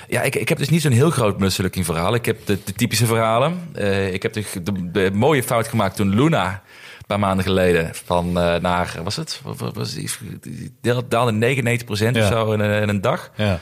Ja, ik, ik heb dus niet zo'n heel groot mislukking verhaal. Ik heb de, de typische verhalen. Uh, ik heb de, de, de, mooie fout gemaakt toen Luna paar maanden geleden van uh, naar, was het? Wat was die, die daalde 99 procent ja. of zo in, in, een dag. Ja.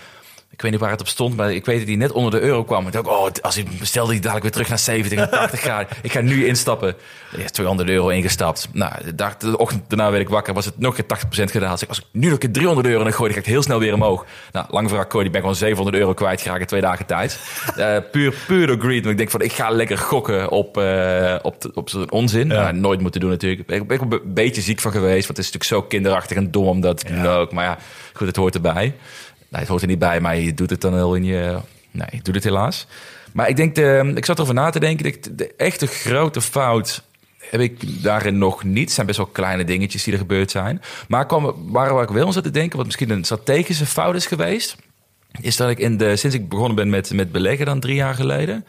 Ik weet niet waar het op stond, maar ik weet dat hij net onder de euro kwam. Ik dacht, oh, als ik bestelde die dadelijk weer terug naar 70 en 80 graden. Ik ga nu instappen. Er is 200 euro ingestapt. Nou, de, dag, de ochtend daarna werd ik wakker, was het nog een 80% gedaald. Dus als ik nu nog een 300 euro en dan gooi, dan ga ik heel snel weer omhoog. Nou, lang verhaal gooi, die ben gewoon 700 euro kwijtgeraakt in twee dagen tijd. uh, *laughs* puur, puur door greed. Maar ik denk van, ik ga lekker gokken op, uh, op, op zo'n onzin. Ja. Nou, nooit moeten doen natuurlijk. Ik ben een beetje ziek van geweest, want het is natuurlijk zo kinderachtig en dom. Dat ja. ook. Maar ja, goed, het hoort erbij. Nee, het hoort er niet bij, maar je doet het dan heel in je... Nee, ik doe het helaas. Maar ik denk, de, ik zat erover na te denken, de, de echte grote fout heb ik daarin nog niet. Het zijn best wel kleine dingetjes die er gebeurd zijn. Maar kwam, waar, waar ik wel aan zat te denken, wat misschien een strategische fout is geweest, is dat ik in de, sinds ik begonnen ben met, met beleggen dan drie jaar geleden,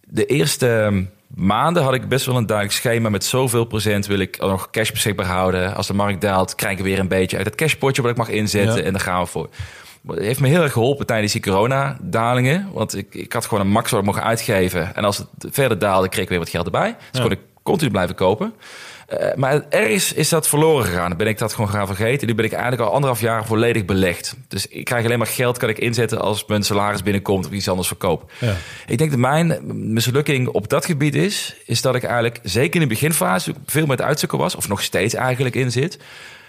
de eerste maanden had ik best wel een duidelijk schema met zoveel procent wil ik nog cash beschikbaar houden. Als de markt daalt, krijg ik weer een beetje uit het cashpotje wat ik mag inzetten ja. en dan gaan we voor heeft me heel erg geholpen tijdens die coronadalingen. Want ik, ik had gewoon een max wat ik mocht uitgeven. En als het verder daalde, kreeg ik weer wat geld erbij. Dus ja. kon ik continu blijven kopen. Uh, maar ergens is dat verloren gegaan. Dan ben ik dat gewoon gaan vergeten. Nu ben ik eigenlijk al anderhalf jaar volledig belegd. Dus ik krijg alleen maar geld kan ik inzetten als mijn salaris binnenkomt of iets anders verkoop. Ja. Ik denk dat mijn mislukking op dat gebied is, is dat ik eigenlijk zeker in de beginfase veel met uitzoeken was, of nog steeds eigenlijk in zit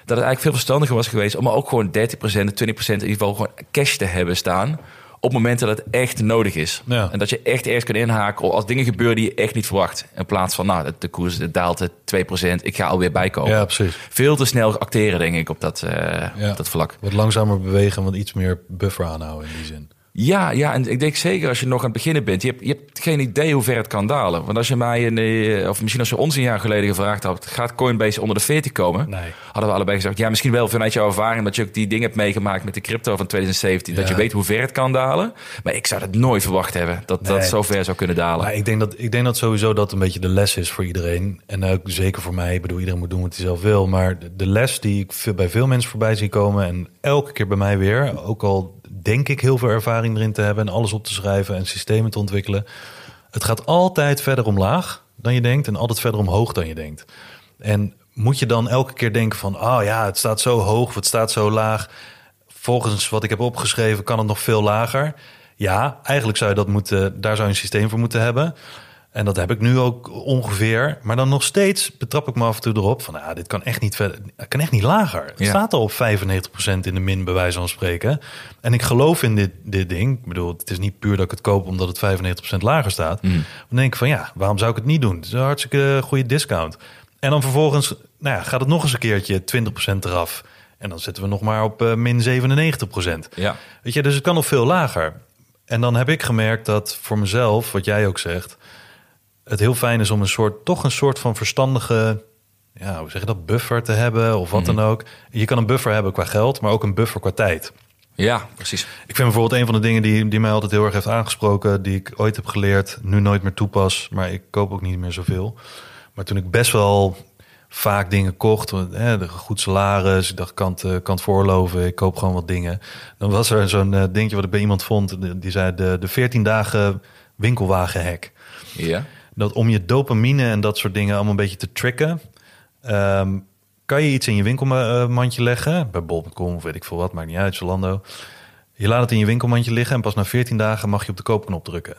dat het eigenlijk veel verstandiger was geweest om ook gewoon 30%, 20% in ieder geval gewoon cash te hebben staan. Op momenten dat het echt nodig is. Ja. En dat je echt eerst kan inhaken als dingen gebeuren die je echt niet verwacht. In plaats van, nou, de koers daalt het 2%, ik ga alweer bijkomen. Ja, precies. Veel te snel acteren, denk ik, op dat, uh, ja. op dat vlak. Wat langzamer bewegen, wat iets meer buffer aanhouden in die zin. Ja, ja, en ik denk zeker als je nog aan het beginnen bent. Je hebt, je hebt geen idee hoe ver het kan dalen. Want als je mij, een, of misschien als je ons een jaar geleden gevraagd had... gaat Coinbase onder de 40 komen? Nee. Hadden we allebei gezegd, ja, misschien wel vanuit jouw ervaring... dat je ook die dingen hebt meegemaakt met de crypto van 2017. Ja. Dat je weet hoe ver het kan dalen. Maar ik zou het nooit verwacht hebben, dat nee. dat zo ver zou kunnen dalen. Maar ik denk, dat, ik denk dat sowieso dat een beetje de les is voor iedereen. En ook zeker voor mij. Ik bedoel, iedereen moet doen wat hij zelf wil. Maar de les die ik bij veel mensen voorbij zie komen... en elke keer bij mij weer, ook al denk ik heel veel ervaring erin te hebben en alles op te schrijven en systemen te ontwikkelen. Het gaat altijd verder omlaag dan je denkt en altijd verder omhoog dan je denkt. En moet je dan elke keer denken van, oh ja, het staat zo hoog of het staat zo laag. Volgens wat ik heb opgeschreven kan het nog veel lager. Ja, eigenlijk zou je dat moeten, daar zou je een systeem voor moeten hebben. En dat heb ik nu ook ongeveer. Maar dan nog steeds betrap ik me af en toe erop van... Ja, dit kan echt niet, verder, kan echt niet lager. Het ja. staat al op 95% in de min, bij wijze van spreken. En ik geloof in dit, dit ding. Ik bedoel, het is niet puur dat ik het koop omdat het 95% lager staat. Mm. Dan denk ik van ja, waarom zou ik het niet doen? Het is een hartstikke goede discount. En dan vervolgens nou ja, gaat het nog eens een keertje 20% eraf. En dan zitten we nog maar op uh, min 97%. Ja. Weet je, dus het kan nog veel lager. En dan heb ik gemerkt dat voor mezelf, wat jij ook zegt, het heel fijn is om een soort, toch een soort van verstandige, ja, hoe zeg je dat, buffer te hebben of wat dan ook. Je kan een buffer hebben qua geld, maar ook een buffer qua tijd. Ja, precies. Ik vind bijvoorbeeld een van de dingen die, die mij altijd heel erg heeft aangesproken, die ik ooit heb geleerd, nu nooit meer toepas, maar ik koop ook niet meer zoveel. Maar toen ik best wel vaak dingen kocht, hè, de goed salaris, ik dacht, kan het, eh, kan voorloven, ik koop gewoon wat dingen. Dan was er zo'n uh, dingetje wat ik bij iemand vond, die zei de, de 14 dagen winkelwagenhek. Ja. Dat om je dopamine en dat soort dingen allemaal een beetje te tricken, ehm, kan je iets in je winkelmandje leggen, bij bol.com of weet ik veel wat, maakt niet uit, Zalando. Je laat het in je winkelmandje liggen en pas na 14 dagen mag je op de koopknop drukken.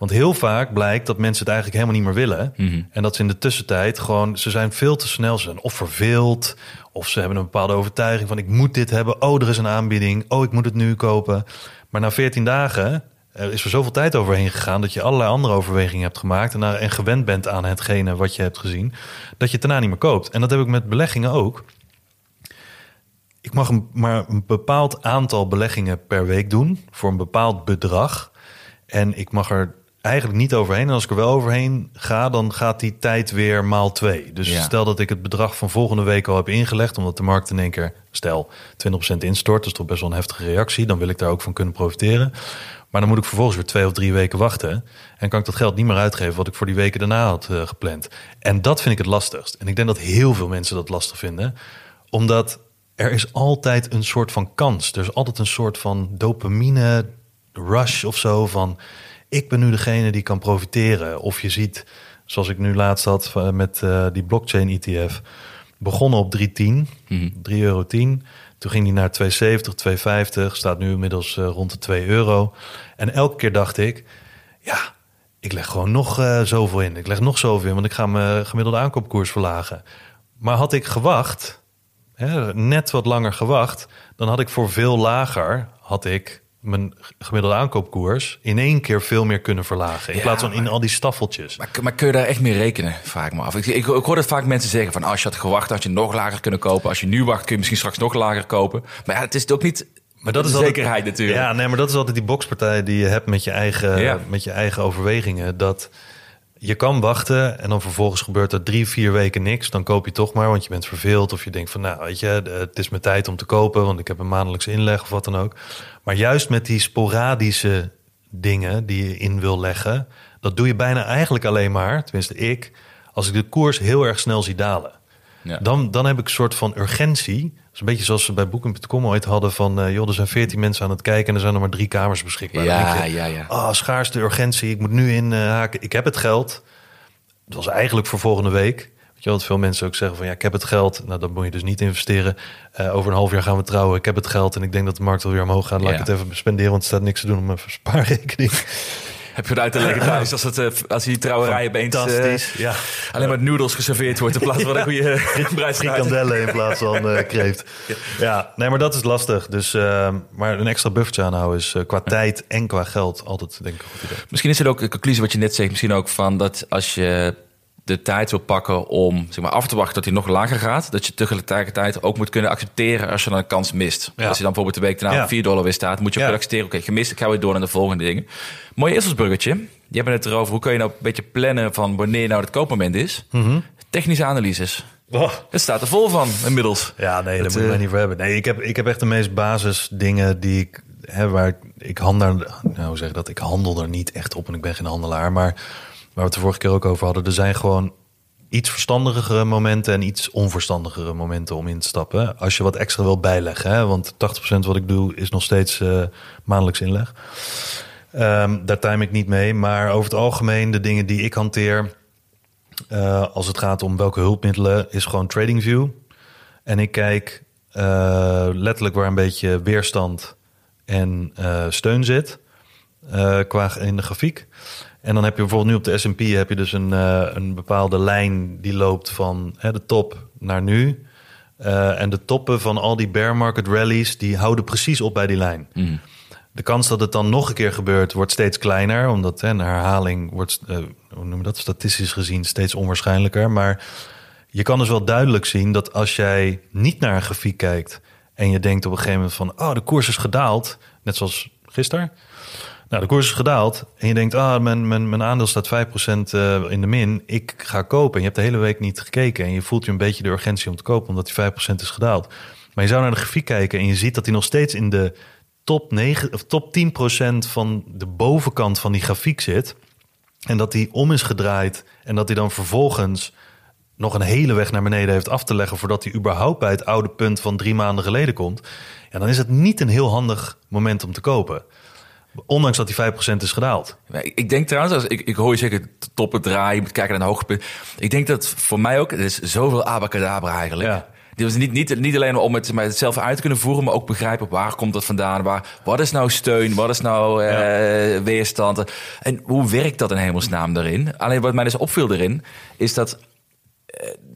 Want heel vaak blijkt dat mensen het eigenlijk helemaal niet meer willen. Mhm. En dat ze in de tussentijd gewoon, ze zijn veel te snel. Ze zijn of verveeld, of ze hebben een bepaalde overtuiging van ik moet dit hebben. Oh, er is een aanbieding. Oh, ik moet het nu kopen. Maar na 14 dagen er is er zoveel tijd overheen gegaan dat je allerlei andere overwegingen hebt gemaakt en, en gewend bent aan hetgene wat je hebt gezien, dat je het daarna niet meer koopt. En dat heb ik met beleggingen ook. Ik mag een, maar een bepaald aantal beleggingen per week doen voor een bepaald bedrag. En ik mag er eigenlijk niet overheen. En als ik er wel overheen ga, dan gaat die tijd weer maal twee. Dus Ja. stel dat ik het bedrag van volgende week al heb ingelegd, omdat de markt in één keer, stel, 20% instort, dat is toch best wel een heftige reactie. Dan wil ik daar ook van kunnen profiteren. Maar dan moet ik vervolgens weer twee of drie weken wachten. En kan ik dat geld niet meer uitgeven wat ik voor die weken daarna had eh, gepland. En dat vind ik het lastigst. En ik denk dat heel veel mensen dat lastig vinden. Omdat er is altijd een soort van kans. Er is altijd een soort van dopamine rush of zo van... ik ben nu degene die kan profiteren. Of je ziet, zoals ik nu laatst had eh, met eh, die blockchain ETF... begonnen op 3,10, 3,10 euro. Toen ging die naar 2,70, 2,50. Staat nu inmiddels eh, rond de 2 euro. En elke keer dacht ik, ja, ik leg gewoon nog eh, zoveel in. Ik leg nog zoveel in, want ik ga mijn gemiddelde aankoopkoers verlagen. Maar had ik gewacht, hè, net wat langer gewacht, dan had ik voor veel lager, had ik mijn gemiddelde aankoopkoers in één keer veel meer kunnen verlagen. In Ja, plaats van in maar- al die staffeltjes. Maar, maar kun je daar echt mee rekenen? Vraag ik me af. Ik, ik, ik hoor dat vaak mensen zeggen van als je had gewacht, had je nog lager kunnen kopen. Als je nu wacht, kun je misschien straks nog lager kopen. Maar ja, het is ook niet. Maar dat is de altijd- zekerheid natuurlijk. Ja, nee, maar dat is altijd die bokspartij die je hebt met je eigen, Ja. met je eigen overwegingen. Dat je kan wachten en dan vervolgens gebeurt er drie, vier weken niks. Dan koop je toch maar, want je bent verveeld. Of je denkt van, nou weet je, het is mijn tijd om te kopen, want ik heb een maandelijkse inleg of wat dan ook. Maar juist met die sporadische dingen die je in wil leggen, dat doe je bijna eigenlijk alleen maar, tenminste ik, als ik de koers heel erg snel zie dalen. Ja. Dan, dan heb ik een soort van urgentie. Is een beetje zoals ze bij Booking.com ooit hadden van... eh, joh, er zijn veertien mensen aan het kijken en er zijn er maar drie kamers beschikbaar. Ja, je, ja, ja. Ah, schaarste urgentie, ik moet nu inhaken. ik heb het geld. Het was eigenlijk voor volgende week. Weet je wel, dat veel mensen ook zeggen van... ja, ik heb het geld. Nou, dan moet je dus niet investeren. Eh, over een half jaar gaan we trouwen. Ik heb het geld en ik denk dat de markt wel weer omhoog gaat. Laat Ja. ik het even spenderen, want er staat niks te doen op mijn *laughs* spaarrekening. Heb je het uit te leggen thuis als, het, eh, als die trouwerij opeens Fantastisch, ja. alleen maar noedels geserveerd wordt in plaats van een goede *laughs* bruidskaart. Frikandellen in plaats van eh *laughs* kreeft. Ja, nee, maar dat is lastig. Dus, eh, maar een extra buffertje aanhouden is qua tijd en qua geld altijd denk ik goed idee. Misschien is het ook een conclusie wat je net zegt, misschien ook van dat als je de tijd wil pakken om zeg maar, af te wachten tot hij nog lager gaat, dat je tegelijkertijd ook moet kunnen accepteren als je dan een kans mist. Ja. Als je dan bijvoorbeeld de week daarna Ja. op 4 dollar weer staat, moet je ook Ja. kunnen accepteren, oké, gemist, ik ga weer door naar de volgende dingen. Mooi invalsbruggetje. Je hebt het erover, hoe kun je nou een beetje plannen van wanneer nou het koopmoment is. Mhm. Technische analyses. Het staat er vol van inmiddels. Ja, nee, daar Het, moet je mij eh, niet voor hebben. Nee, ik heb, ik heb echt de meest basis dingen die ik heb waar ik, ik handel, nou hoe zeg ik dat, ik handel er niet echt op en ik ben geen handelaar, maar waar we het de vorige keer ook over hadden, er zijn gewoon iets verstandigere momenten en iets onverstandigere momenten om in te stappen. Als je wat extra wil bijleggen, hè? want 80% wat ik doe is nog steeds eh, maandelijks inleg. Ehm, daar time ik niet mee, maar over het algemeen de dingen die ik hanteer, eh, als het gaat om welke hulpmiddelen, is gewoon TradingView. En ik kijk eh, letterlijk waar een beetje weerstand en steun zit qua in de grafiek. En dan heb je bijvoorbeeld nu op de S&P heb je dus een, eh, een bepaalde lijn die loopt van hè, de top naar nu. Eh, en de toppen van al die bear market rallies die houden precies op bij die lijn. De kans dat het dan nog een keer gebeurt wordt steeds kleiner, omdat hè, een herhaling wordt, eh, hoe noem je dat, statistisch gezien steeds onwaarschijnlijker. Maar je kan dus wel duidelijk zien dat als jij niet naar een grafiek kijkt en je denkt op een gegeven moment van, oh, de koers is gedaald, net zoals gisteren. Nou, de koers is gedaald en je denkt, ah, mijn, mijn, mijn aandeel staat 5% uh, in de min, ik ga kopen. En je hebt de hele week niet gekeken en je voelt je een beetje de urgentie om te kopen omdat die 5% is gedaald. Maar je zou naar de grafiek kijken en je ziet dat hij nog steeds in de top, 9, of top 10% van de bovenkant van die grafiek zit. En dat hij om is gedraaid en dat hij dan vervolgens nog een hele weg naar beneden heeft af te leggen voordat hij überhaupt bij het oude punt van drie maanden geleden komt. Ja, dan is het niet een heel handig moment om te kopen. Ondanks dat die 5% is gedaald. Ik denk trouwens, als ik, ik hoor je zeggen toppen draaien, je moet kijken naar een hoogtepunt. Ik denk dat voor mij ook, er is zoveel abacadabra eigenlijk. Ja. Dus niet, niet, niet alleen om het, maar het zelf uit te kunnen voeren, maar ook begrijpen waar komt dat vandaan? Waar, wat is nou steun? Wat is nou uh, weerstand? En hoe werkt dat in hemelsnaam daarin? Alleen wat mij dus opviel erin, is dat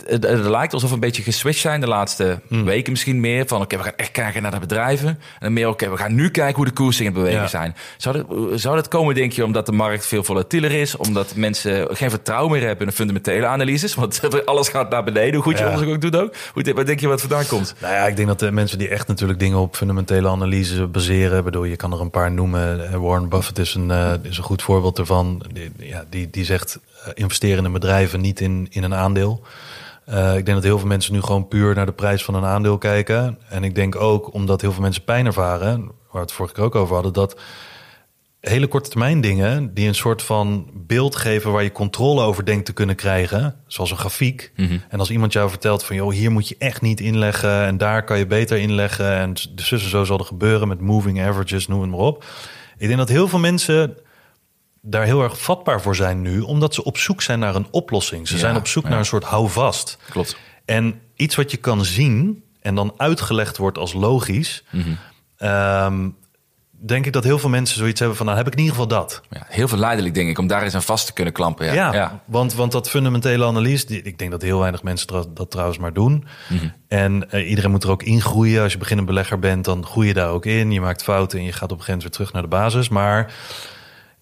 het, het, lijkt alsof we een beetje geswitcht zijn de laatste hmm. weken misschien meer. Van oké, we gaan echt kijken naar de bedrijven. En meer oké, we gaan nu kijken hoe de koersen in beweging zijn. Zou dat, zou dat komen, denk je, omdat de markt veel volatieler is? Omdat mensen geen vertrouwen meer hebben in de fundamentele analyses? Want *laughs* alles gaat naar beneden, hoe goed je onderzoek ook doet ook. Hoe, wat denk je wat vandaan komt? Nou ja, ik denk dat de mensen die echt natuurlijk dingen op fundamentele analyse baseren... bedoel, je kan er een paar noemen. Eh, Warren Buffett is een, uh, is een goed voorbeeld ervan. Die, ja, die, die zegt investeren in bedrijven, niet in, in een aandeel. Uh, ik denk dat heel veel mensen nu gewoon puur naar de prijs van een aandeel kijken. En ik denk ook omdat heel veel mensen pijn ervaren, waar we het vorige keer ook over hadden, dat hele korte termijn dingen die een soort van beeld geven waar je controle over denkt te kunnen krijgen, zoals een grafiek. Mm En als iemand jou vertelt van joh, hier moet je echt niet inleggen en daar kan je beter inleggen en dus en zo zal er gebeuren met moving averages, noem het maar op. Ik denk dat heel veel mensen daar heel erg vatbaar voor zijn nu, omdat ze op zoek zijn naar een oplossing. Ze zijn op zoek naar een soort houvast. Klopt. En iets wat je kan zien en dan uitgelegd wordt als logisch. Mm denk ik dat heel veel mensen zoiets hebben van, nou heb ik in ieder geval dat. Ja, heel verleidelijk denk ik, om daar eens aan vast te kunnen klampen. Ja, ja, Want, want dat fundamentele analyse, die, ik denk dat heel weinig mensen dat trouwens maar doen. Mhm. En uh, iedereen moet er ook in groeien. Als je beginnend belegger bent, dan groei je daar ook in. Je maakt fouten en je gaat op een gegeven moment weer terug naar de basis. Maar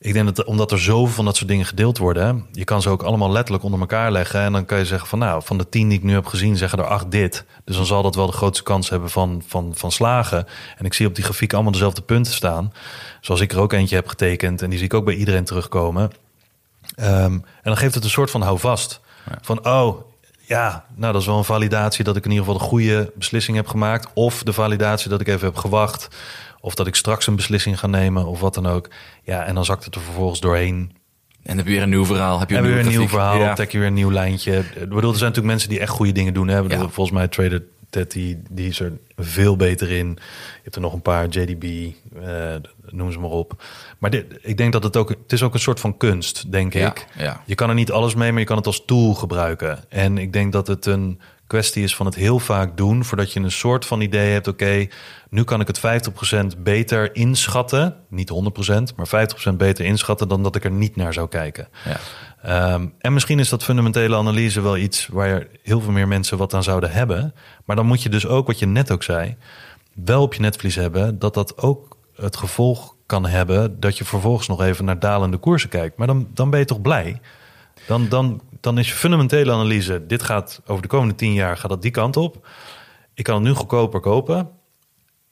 ik denk dat omdat er zoveel van dat soort dingen gedeeld worden, je kan ze ook allemaal letterlijk onder elkaar leggen. En dan kan je zeggen van nou, van de tien die ik nu heb gezien, zeggen er acht dit. Dus dan zal dat wel de grootste kans hebben van, van, van slagen. En ik zie op die grafiek allemaal dezelfde punten staan. Zoals ik er ook eentje heb getekend. En die zie ik ook bij iedereen terugkomen. Um, en dan geeft het een soort van houvast. Ja. Van oh, ja, nou dat is wel een validatie dat ik in ieder geval de goede beslissing heb gemaakt. Of de validatie dat ik even heb gewacht. Of dat ik straks een beslissing ga nemen of wat dan ook. Ja, en dan zakt het er vervolgens doorheen. En heb je weer een nieuw verhaal. Heb je een, weer een nieuw verhaal. Ja. Trek je weer een nieuw lijntje. Ik bedoel, er zijn natuurlijk mensen die echt goede dingen doen. Hè? Ja. Volgens mij Trader Ted, die, die is er veel beter in. Je hebt er nog een paar, JDB, eh, noem ze maar op. Maar dit, ik denk dat het ook, het is ook een soort van kunst, denk ik. Ja. Je kan er niet alles mee, maar je kan het als tool gebruiken. En ik denk dat het een kwestie is van het heel vaak doen, voordat je een soort van idee hebt, oké, nu kan ik het 50% beter inschatten, niet 100%, maar 50% beter inschatten dan dat ik er niet naar zou kijken. Ja. Um, en misschien is dat fundamentele analyse wel iets waar heel veel meer mensen wat aan zouden hebben. Maar dan moet je dus ook, wat je net ook zei, wel op je netvlies hebben dat dat ook het gevolg kan hebben dat je vervolgens nog even naar dalende koersen kijkt. Maar dan, dan ben je toch blij? Dan, dan, dan is je fundamentele analyse, dit gaat over de komende tien jaar, gaat dat die kant op. Ik kan het nu goedkoper kopen.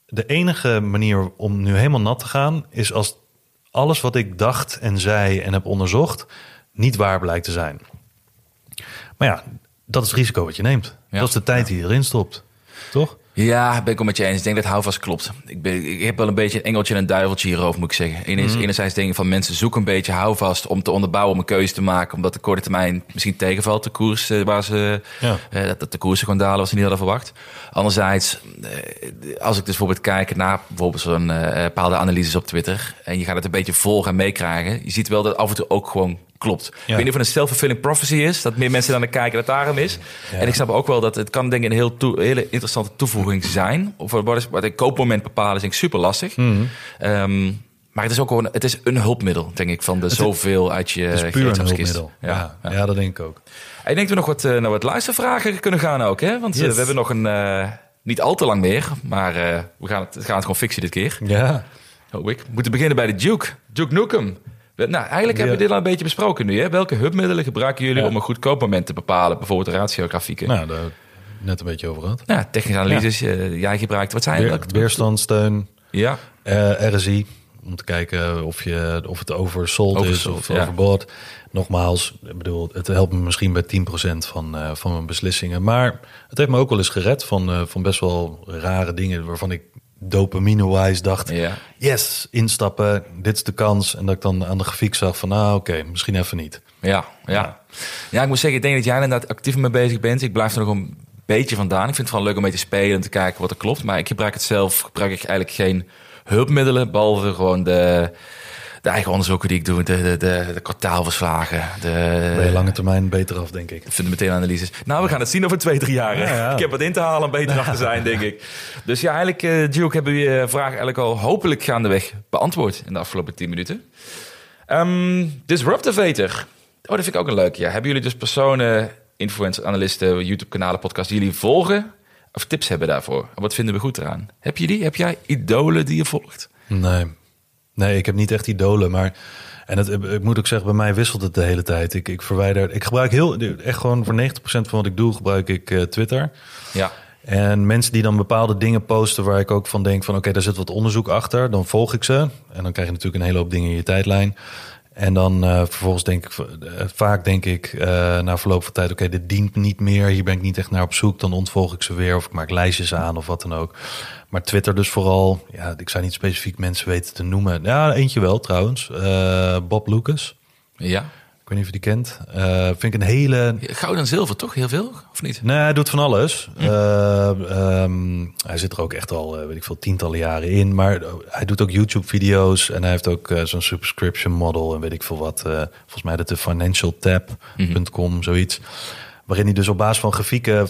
De enige manier om nu helemaal nat te gaan, is als alles wat ik dacht en zei en heb onderzocht, niet waar blijkt te zijn. Maar ja, dat is het risico wat je neemt. Dat is de tijd die je erin stopt. Toch? Ja, ben ik het met je eens. Ik denk dat houvast klopt. Ik, ben, ik heb wel een beetje een engeltje en een duiveltje hierover, moet ik zeggen. Enerzijds, mm. enerzijds dingen van mensen zoeken een beetje houvast om te onderbouwen, om een keuze te maken. Omdat de korte termijn misschien tegenvalt, de koers uh, waar ze, ja. uh, dat de koersen gewoon dalen, wat ze niet hadden verwacht. Anderzijds, uh, als ik dus bijvoorbeeld kijk naar bijvoorbeeld zo'n bepaalde analyses op Twitter. En je gaat het een beetje volgen en meekrijgen. Je ziet wel dat af en toe ook gewoon klopt. Ik weet niet of het een self-fulfilling prophecy is, dat meer mensen dan naar kijken dat daarom is. En ik snap ook wel dat het kan denk ik een heel toe, hele interessante toevoeging zijn. Of wat, is, wat een koopmoment bepalen is denk ik super lastig. Mm um, maar het is ook gewoon, het is een hulpmiddel, denk ik, van de zoveel uit je Het is puur een hulpmiddel. Ja, ja, ja. dat denk ik ook. Ik denk dat we nog wat, uh, naar wat luistervragen kunnen gaan ook, hè? Want uh, we hebben nog een, uh, niet al te lang meer, maar we gaan het, gaan het gewoon fixen dit keer. Ja. Oh, ik. We moeten beginnen bij de Duke. Duke Nukem. Nou, eigenlijk hebben we dit al een beetje besproken nu. Hè? Welke hulpmiddelen gebruiken jullie Ja. om een goed koopmoment te bepalen? Bijvoorbeeld ratiografieken. Nou, Nou, daar net een beetje over gehad. technische analyses, eh, jij gebruikt. Wat zijn welke- weerstandsteun, Ja, eh, RSI. Om te kijken of, je, of het oversold, is Oversold, of ja. overbought. Nogmaals, ik bedoel, het helpt me misschien bij 10% van, eh, van mijn beslissingen. Maar het heeft me ook wel eens gered van, van best wel rare dingen... waarvan ik dopamine-wise dacht... ja. yes, instappen, dit is de kans. En dat ik dan aan de grafiek zag van, nou oké, misschien even niet. Ja, ja. Ja, ik moet zeggen, ik denk dat jij er inderdaad actief mee bezig bent. Ik blijf er nog een beetje vandaan. Ik vind het wel leuk om mee te spelen en te kijken wat er klopt. Maar ik gebruik het zelf, gebruik ik eigenlijk geen hulpmiddelen, behalve gewoon de, de eigen onderzoeken die ik doe, de, de, de, de kwartaalverslagen, Ben je de lange termijn beter af, denk ik. fundamentele analyses. Nou, we gaan het zien over twee, drie jaar. hè. Ja, ja. Ik heb wat in te halen om beter af te zijn, denk ik. Dus ja, eigenlijk, eh Duke, hebben we je vraag eigenlijk al hopelijk gaandeweg beantwoord in de afgelopen tien minuten. Ehm Disruptivator. Oh, dat vind ik ook een leuk. Ja. Hebben jullie dus personen, influencers, analisten, YouTube-kanalen, podcasts die jullie volgen? Of tips hebben daarvoor? Wat vinden we goed eraan? Heb je die? Heb jij idolen die je volgt? Nee. Nee, ik heb niet echt idolen, maar... En het, ik moet ook zeggen, bij mij wisselt het de hele tijd. Ik, ik verwijder... Ik gebruik heel... Echt gewoon voor 90% van wat ik doe, gebruik ik eh, Twitter. Ja. En mensen die dan bepaalde dingen posten waar ik ook van denk van... oké, daar zit wat onderzoek achter, dan volg ik ze. En dan krijg je natuurlijk een hele hoop dingen in je tijdlijn. En dan eh, vervolgens denk ik... eh, vaak denk ik eh, na verloop van tijd... oké, dit dient niet meer, hier ben ik niet echt naar op zoek. Dan ontvolg ik ze weer of ik maak lijstjes aan of wat dan ook. Maar Twitter dus vooral... Ja, ik zou niet specifiek mensen weten te noemen. Ja, eentje wel trouwens. Bob Lucas. Ja. Ik weet niet of je die kent. Eh, vind ik een hele Goud en zilver, toch? Heel veel? Of niet? Nee, hij doet van alles. Eh, ehm, hij zit er ook echt al, eh, weet ik veel, tientallen jaren in. Maar hij doet ook YouTube-video's. En hij heeft ook zo'n subscription model en weet ik veel wat. volgens mij dat de financialtab.com, zoiets. Waarin hij dus op basis van grafieken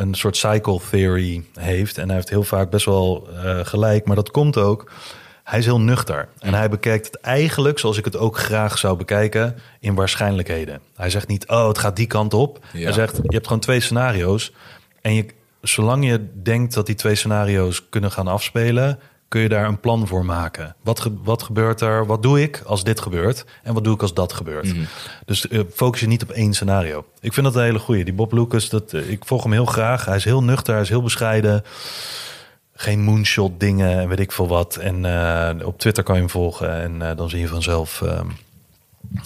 een soort cycle theory heeft. En hij heeft heel vaak best wel gelijk. Maar dat komt ook... Hij is heel nuchter. En hij bekijkt het eigenlijk, zoals ik het ook graag zou bekijken, in waarschijnlijkheden. Hij zegt niet, oh, het gaat die kant op. Ja. Hij zegt, je hebt gewoon twee scenario's. En je, zolang je denkt dat die twee scenario's kunnen gaan afspelen, kun je daar een plan voor maken. Wat, ge- wat gebeurt er? Wat doe ik als dit gebeurt? En wat doe ik als dat gebeurt? Dus eh, focus je niet op één scenario. Ik vind dat een hele goeie. Die Bob Lucas, dat, eh, ik volg hem heel graag. Hij is heel nuchter, hij is heel bescheiden. Geen moonshot dingen en weet ik veel wat. En eh, op Twitter kan je hem volgen en eh, dan zie je vanzelf. ehm,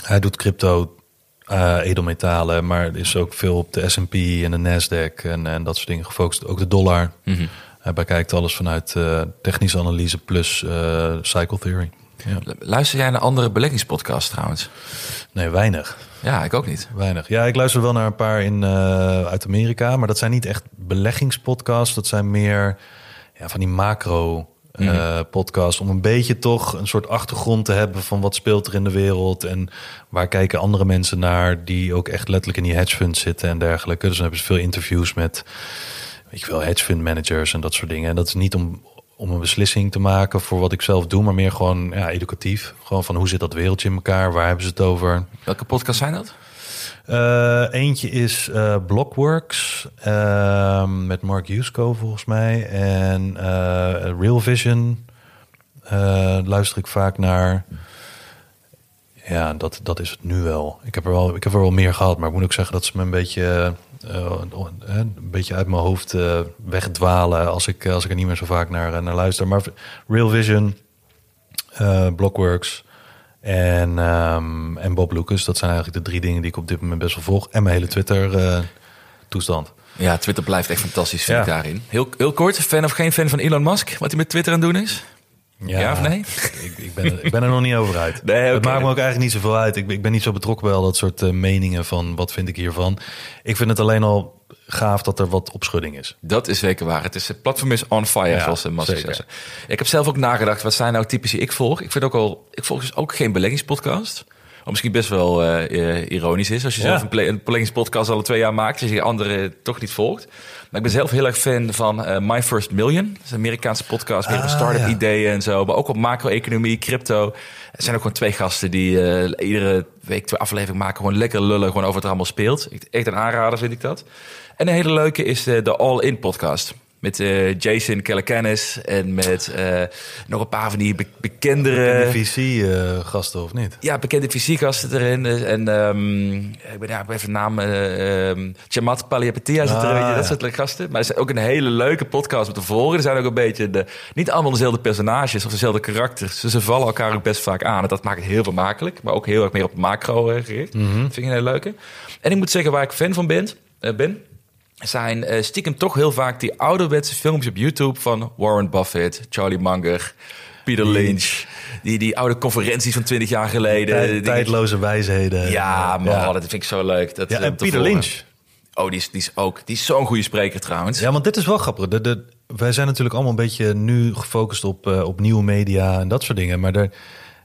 hij doet crypto, eh, edelmetalen, maar er is ook veel op de S&P en de Nasdaq en, en dat soort dingen gefocust. Ook de dollar. Mhm. Hij bekijkt alles vanuit technische analyse plus cycle theory. Ja. Luister jij naar andere beleggingspodcasts trouwens? Nee, weinig. Ja, ik ook niet. Weinig. Ja, ik luister wel naar een paar in, uit Amerika, maar dat zijn niet echt beleggingspodcasts. Dat zijn meer ja, van die macro eh, Mhm. podcasts om een beetje toch een soort achtergrond te hebben van wat speelt er in de wereld en waar kijken andere mensen naar die ook echt letterlijk in die hedge funds zitten en dergelijke. Dus dan hebben ze veel interviews met je wel, hedge fund managers en dat soort dingen. En dat is niet om, om een beslissing te maken voor wat ik zelf doe, maar meer gewoon ja, educatief. Gewoon van hoe zit dat wereldje in elkaar, waar hebben ze het over. Welke podcasts zijn dat? Eh, eentje is eh, Blockworks ehm, met Mark Yusko volgens mij. En eh, Real Vision luister ik vaak naar. Ja, dat, dat is het nu wel. Ik heb, er wel. ik heb er wel meer gehad, maar ik moet ook zeggen dat ze me een beetje, een beetje uit mijn hoofd wegdwalen als ik, als ik er niet meer zo vaak naar, naar luister. Maar Real Vision, Blockworks en, ehm, en Bob Lucas. Dat zijn eigenlijk de drie dingen die ik op dit moment best wel volg. En mijn hele Twitter-toestand. Ja, Twitter blijft echt fantastisch, vind Ja. ik daarin. Heel, heel kort, fan of geen fan van Elon Musk? Wat hij met Twitter aan het doen is? Ja, of nee? *laughs* Ik, ik, ben, er- ik ben er nog niet over uit. *laughs* Nee. Het maakt me ook eigenlijk niet zoveel uit. Ik, ben- ik ben niet zo betrokken bij al dat soort eh, meningen van wat vind ik hiervan. Ik vind het alleen al gaaf dat er wat opschudding is. Dat is zeker waar. Het, is, het platform is on fire, Ja, zoals zeggen. Ik heb zelf ook nagedacht, wat zijn nou typisch die ik volg? Ik vind ook al, ik volg dus ook geen beleggingspodcast. Wat misschien best wel eh, eh, ironisch is als je Ja. zelf een, een beleggingspodcast al twee jaar maakt, dus je andere toch niet volgt. Maar ik ben zelf heel erg fan van eh, My First Million. Dat is een Amerikaanse podcast, meer op Ah, start-up ja. ideeën en zo. Maar ook op macro-economie, crypto. Er zijn ook gewoon twee gasten die eh, iedere week twee afleveringen maken. Gewoon lekker lullen, gewoon over wat er allemaal speelt. Echt een aanrader vind ik dat. En een hele leuke is de, de All In podcast. Met eh, Jason Calacanis en met eh, nog een paar van die be bekendere... VC-gasten of niet? Ja, bekende fysiekgasten erin. En um, ik ben ja, even naam... Uh, um, Chamat Paliapatia zit er ah, Dat soort gasten. Maar het is ook een hele leuke podcast met de volgen. Er zijn ook een beetje... De, niet allemaal dezelfde personages of dezelfde karakters. Dus ze vallen elkaar ook best vaak aan. En dat maakt het heel vermakelijk. Maar ook heel erg meer op macro gericht. Mm -hmm. vind ik een hele leuke. En ik moet zeggen waar ik fan van ben... ben zijn uh, stiekem toch heel vaak die ouderwetse filmpjes op YouTube van Warren Buffett, Charlie Munger, Peter Lynch. Die, die oude conferenties van 20 jaar geleden. Tijd, tijdloze wijsheden. Ja, man, ja. dat vind ik zo leuk. Dat, ja, en Peter Lynch. Oh, die is, die is ook die is zo'n goede spreker trouwens. Ja, want dit is wel grappig. De, de, wij zijn natuurlijk allemaal een beetje nu gefocust op, uh, op nieuwe media en dat soort dingen. Maar er,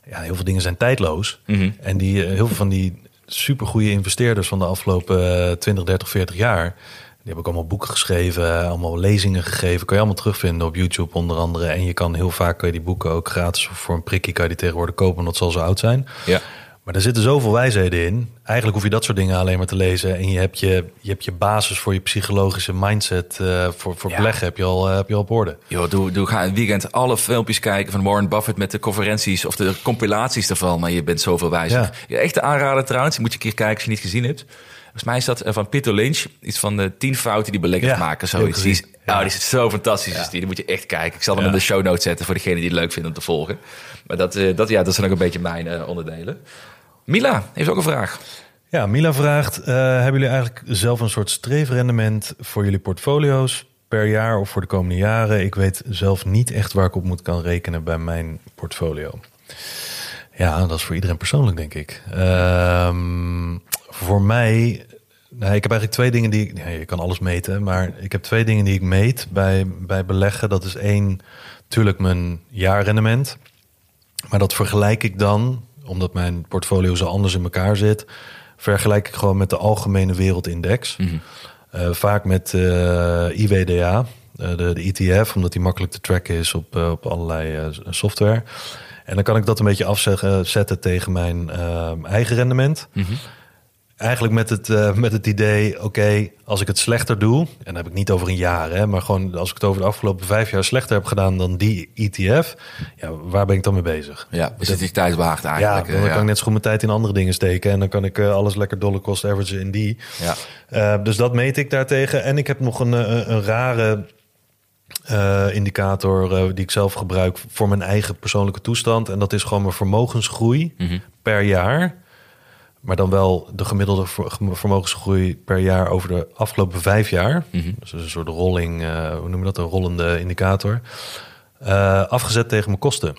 ja, heel veel dingen zijn tijdloos. Mm -hmm. En die, heel veel van die supergoeie investeerders van de afgelopen 20, 30, 40 jaar die heb ik allemaal boeken geschreven, allemaal lezingen gegeven. Kan je allemaal terugvinden op YouTube onder andere. En je kan heel vaak kan je die boeken ook gratis of voor een prikje kan je die tegenwoordig kopen, omdat het zal zo oud zijn. Ja. Maar er zitten zoveel wijsheden in. Eigenlijk hoef je dat soort dingen alleen maar te lezen. En je hebt je, je, hebt je basis voor je psychologische mindset. Uh, voor voor ja. beleggen heb je, al, uh, heb je al op orde. Yo, doe, doe, ga een weekend alle filmpjes kijken van Warren Buffett met de conferenties of de compilaties ervan. Maar je bent zoveel wijzer. Ja. Ja, echt aanraden trouwens. Die moet je een keer kijken als je niet gezien hebt. Volgens mij is dat eh, van Peter Lynch. Iets van de tien fouten die beleggers ja, maken. Zoiets. Die is, oh, die is zo fantastisch. Ja. Die, die moet je echt kijken. Ik zal hem in de show notes zetten voor degene die het leuk vinden om te volgen. Maar dat, uh, dat, ja, dat zijn ook een beetje mijn uh, onderdelen. Mila heeft ook een vraag. Ja, Mila vraagt: uh, hebben jullie eigenlijk zelf een soort streefrendement voor jullie portfolio's per jaar of voor de komende jaren? Ik weet zelf niet echt waar ik op moet kan rekenen bij mijn portfolio. Ja, dat is voor iedereen persoonlijk, denk ik. Um, voor mij, nou, ik heb eigenlijk twee dingen die ik, nee, je kan alles meten, maar ik heb twee dingen die ik meet bij, bij beleggen. Dat is één, natuurlijk mijn jaarrendement. Maar dat vergelijk ik dan, omdat mijn portfolio zo anders in elkaar zit, vergelijk ik gewoon met de algemene wereldindex. Mm uh, vaak met uh, eh, IWDA, uh, eh, de, de, ETF, omdat die makkelijk te tracken is op, op allerlei software. En dan kan ik dat een beetje afzetten tegen mijn eigen rendement. Mm -hmm. Eigenlijk met het, uh, met het idee, oké, als ik het slechter doe, en dan heb ik niet over een jaar, hè, maar gewoon als ik het over de afgelopen vijf jaar slechter heb gedaan dan die ETF, ja, waar ben ik dan mee bezig? Ja, dus het is tijdswaagd eigenlijk. Ja, dan ja. kan ik net zo goed mijn tijd in andere dingen steken en dan kan ik uh, alles lekker dollar cost average in die. Ja. Uh, dus dat meet ik daartegen. En ik heb nog een, een, een rare indicator die ik zelf gebruik voor mijn eigen persoonlijke toestand. En dat is gewoon mijn vermogensgroei mm -hmm. per jaar. Maar dan wel de gemiddelde vermogensgroei per jaar over de afgelopen vijf jaar. Mm -hmm. Dus een soort rolling, uh, hoe noem je dat? Een rollende indicator. Uh, afgezet tegen mijn kosten. Oké.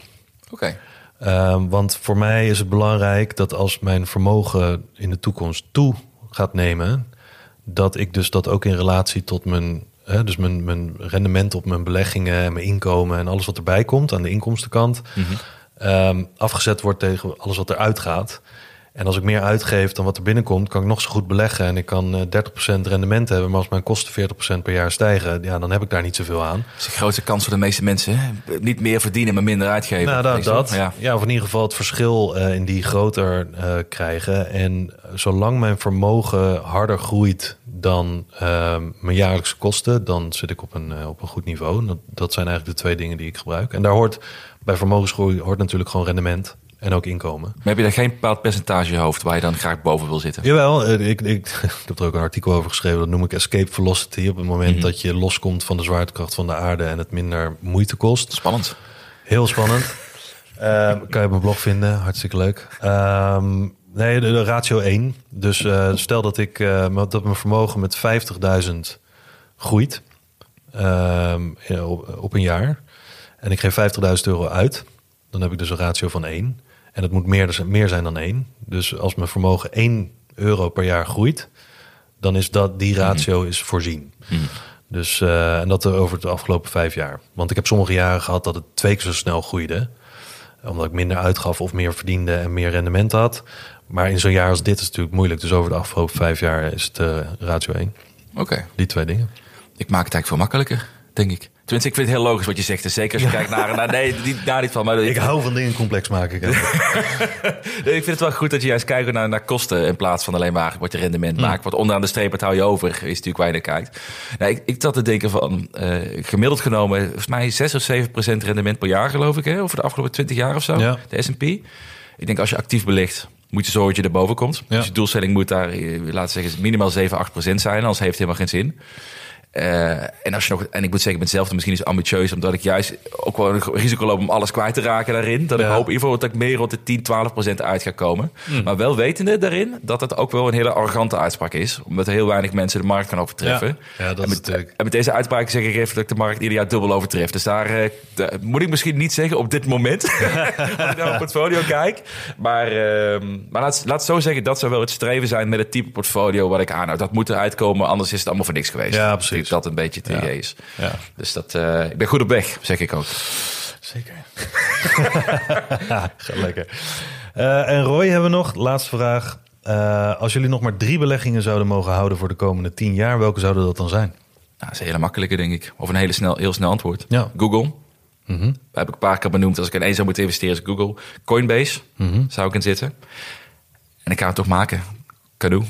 Okay. Uh, want voor mij is het belangrijk dat als mijn vermogen in de toekomst toe gaat nemen, dat ik dus dat ook in relatie tot mijn, hè, dus mijn, mijn rendement op mijn beleggingen en mijn inkomen en alles wat erbij komt aan de inkomstenkant, mm -hmm. afgezet wordt tegen alles wat eruit gaat. En als ik meer uitgeef dan wat er binnenkomt, kan ik nog zo goed beleggen. En ik kan 30% eh, rendement hebben. Maar als mijn kosten 40% per jaar stijgen, ja, dan heb ik daar niet zoveel aan. Dat is een grote kans voor de meeste mensen. Hè? Niet meer verdienen, maar minder uitgeven. Nou, dat. dat ja. ja. of in ieder geval het verschil uh, in die groter uh, krijgen. En zolang mijn vermogen harder groeit dan mijn jaarlijkse kosten, dan zit ik op een, op een goed niveau. Dat, dat zijn eigenlijk de twee dingen die ik gebruik. En daar hoort bij vermogensgroei hoort natuurlijk gewoon rendement. En ook inkomen. Maar heb je daar geen bepaald percentage hoofd waar je dan graag boven wil zitten? Jawel, eh, ik, ik, *laughs* ik heb er ook een artikel over geschreven. Dat noem ik escape velocity. Op het moment mhm. dat je loskomt van de zwaartekracht van de aarde en het minder moeite kost. Spannend. Heel spannend. uh, *laughs* kan je op mijn blog vinden. Hartstikke leuk. Um, nee, de, de, ratio 1. Dus uh, stel dat ik uh, dat mijn vermogen met 50.000 groeit um, op, op, een jaar. En ik geef 50.000 euro uit. Dan heb ik dus een ratio van 1. En het moet meer, meer zijn dan één. Dus als mijn vermogen 1 euro per jaar groeit, dan is dat die mhm. ratio is voorzien. Mm. Dus uh, en dat over de afgelopen vijf jaar. Want ik heb sommige jaren gehad dat het twee keer zo snel groeide. Omdat ik minder uitgaf of meer verdiende en meer rendement had. Maar in zo'n jaar als dit is het natuurlijk moeilijk. Dus over de afgelopen vijf jaar is het uh, ratio 1. Oké. Die twee dingen. Ik maak het eigenlijk veel makkelijker, denk ik. Tenminste, ik vind het heel logisch wat je zegt. En zeker als je kijkt naar... naar nee, niet, daar niet van. Maar Ik hou van dingen complex maken. *laughs* Nee, ik vind het wel goed dat je juist kijkt naar, naar kosten in plaats van alleen maar wat je rendement maakt. Want onderaan de streep, het hou je over, is natuurlijk waar je naar kijkt. Nou, ik, ik zat te denken van, eh, gemiddeld genomen, volgens mij 6 of 7 procent rendement per jaar geloof ik, hè, over de afgelopen 20 jaar of zo, Ja. de S&P. Ik denk als je actief belegt, moet je zorgen dat je erboven komt. Ja. Dus je doelstelling moet daar, eh, laten we zeggen, minimaal 7, 8 procent zijn, anders heeft het helemaal geen zin. Eh, en als je nog, en ik moet zeggen, ik ben zelf misschien iets ambitieus, omdat ik juist ook wel een risico loop om alles kwijt te raken daarin. Dat ik hoop in ieder geval dat ik meer rond de 10, 12 procent uit ga komen. Hmm. Maar wel wetende daarin dat het ook wel een hele arrogante uitspraak is, omdat er heel weinig mensen de markt kan overtreffen. Ja. Dat en, is met, natuurlijk- en met deze uitspraak zeg ik even dat ik de markt ieder jaar dubbel overtref. Dus daar, eh, daar moet ik misschien niet zeggen op dit moment, *laughs* als ik naar mijn portfolio kijk. Maar, ehm, maar laat, laat zo zeggen, dat zou wel het streven zijn met het type portfolio wat ik aanhoud. Dat moet eruit komen, anders is het allemaal voor niks geweest. Ja, Ik Dat een beetje het Ja. is. Ja. Dus dat, eh, ik ben goed op weg, zeg ik ook. Zeker. *laughs* Ga lekker. Eh, en Roy hebben we nog. Laatste vraag. Eh, als jullie nog maar drie beleggingen zouden mogen houden voor de komende tien jaar, welke zouden dat dan zijn? Nou, dat is een hele makkelijke, denk ik. Of een hele snel, heel snel antwoord. Ja. Google. Dat heb ik een paar keer benoemd. Als ik in één zou moeten investeren, is Google. Coinbase Mhm. zou ik in zitten. En ik ga het toch maken. Canoe.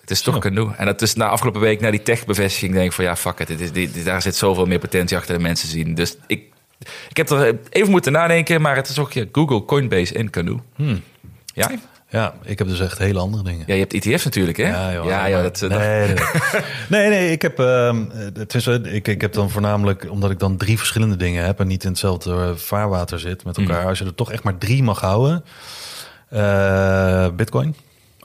Het is toch. Canoe. En dat is na afgelopen week, na die tech-bevestiging, denk ik van ja, fuck it. Dit is, dit, daar zit zoveel meer potentie achter de mensen zien. Dus ik, ik heb er even moeten nadenken, maar het is ook ja, Google, Coinbase en Canoe. Hmm. Ja? Ja, ik heb dus echt hele andere dingen. ja, je hebt ETF's natuurlijk, hè? Ja, joh, ja, dat, eh, dat- *laughs* nee, nee, ik heb, het is, ik, ik heb dan voornamelijk, omdat ik dan drie verschillende dingen heb en niet in hetzelfde eh, vaarwater zit met elkaar. Als je er toch echt maar drie mag houden. eh, Bitcoin,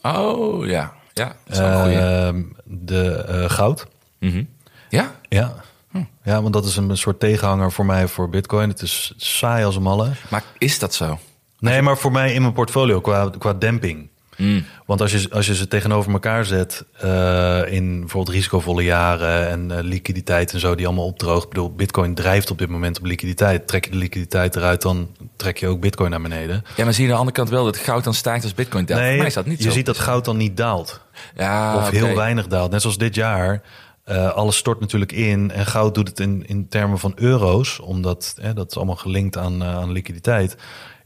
Oh, ja. Ja, dat is een ehm, de eh, goud. Mhm. Ja? Ja. ja, want dat is een soort tegenhanger voor mij voor Bitcoin. Het is saai als een malle. Maar is dat zo? Nee, maar voor mij in mijn portfolio qua, qua demping. Mm. Want als je, als je ze tegenover elkaar zet eh, in bijvoorbeeld risicovolle jaren en eh, liquiditeit en zo die allemaal opdroogt. Ik bedoel, Bitcoin drijft op dit moment op liquiditeit. Trek je de liquiditeit eruit, dan trek je ook Bitcoin naar beneden. Ja, maar zie je aan de andere kant wel dat goud dan stijgt als bitcoin daalt? Voor mij is dat niet je zo. ziet dat goud dan niet daalt. ja, of heel weinig daalt. Net zoals dit jaar. eh, alles stort natuurlijk in. En goud doet het in, in termen van euro's. Omdat hè, dat is allemaal gelinkt aan, aan liquiditeit.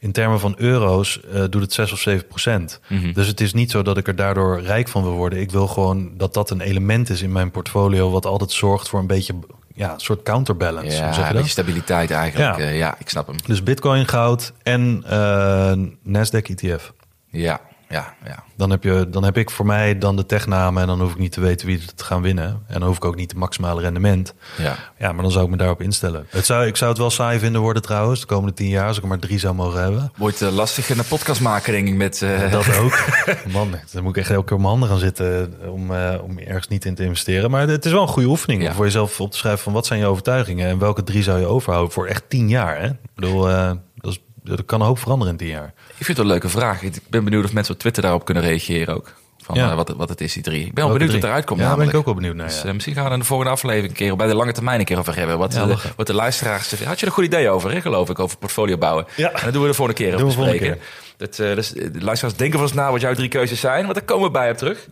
In termen van euro's eh, doet het 6 of 7 procent. Mhm. Dus het is niet zo dat ik er daardoor rijk van wil worden. Ik wil gewoon dat dat een element is in mijn portfolio. Wat altijd zorgt voor een beetje ja, een soort counterbalance. Ja, zeg je een dat? beetje stabiliteit eigenlijk. Ja. Ja, ja ik snap hem. Dus bitcoin, goud en eh Nasdaq ETF. Ja, ja, ja. Dan heb, je, dan heb ik voor mij dan de technamen en dan hoef ik niet te weten wie het gaan winnen. En dan hoef ik ook niet het maximale rendement. ja. Ja, maar dan zou ik me daarop instellen. Het zou, ik zou het wel saai vinden worden trouwens, de komende tien jaar, als ik er maar drie zou mogen hebben. Wordt uh, lastig in een podcast maken, denk ik, met... Uh... Dat ook. *laughs* Man, dan moet ik echt elke keer op mijn handen gaan zitten om, uh, om ergens niet in te investeren. Maar het is wel een goede oefening Ja. om voor jezelf op te schrijven van wat zijn je overtuigingen en welke drie zou je overhouden voor echt tien jaar. Hè? Ik bedoel, dat, kan een hoop veranderen in tien jaar. Ik vind het een leuke vraag. Ik ben benieuwd of mensen op Twitter daarop kunnen reageren ook. Van Ja. uh, wat, wat het is, die drie. Ik ben wel benieuwd wat eruit komt. Ja, daar ben ik ook wel benieuwd naar. Dus uh, misschien gaan we in de volgende aflevering een keer bij de lange termijn een keer over hebben. Wat, Ja, uh, lachen. wat de luisteraars. Had je er een goed idee over, hè, geloof ik, over portfolio bouwen? Ja. En dat doen we de volgende keer Doen we volgende bespreken. Dat, uh, dus, de luisteraars denken van eens na wat jouw drie keuzes zijn, want daar komen we bij op terug.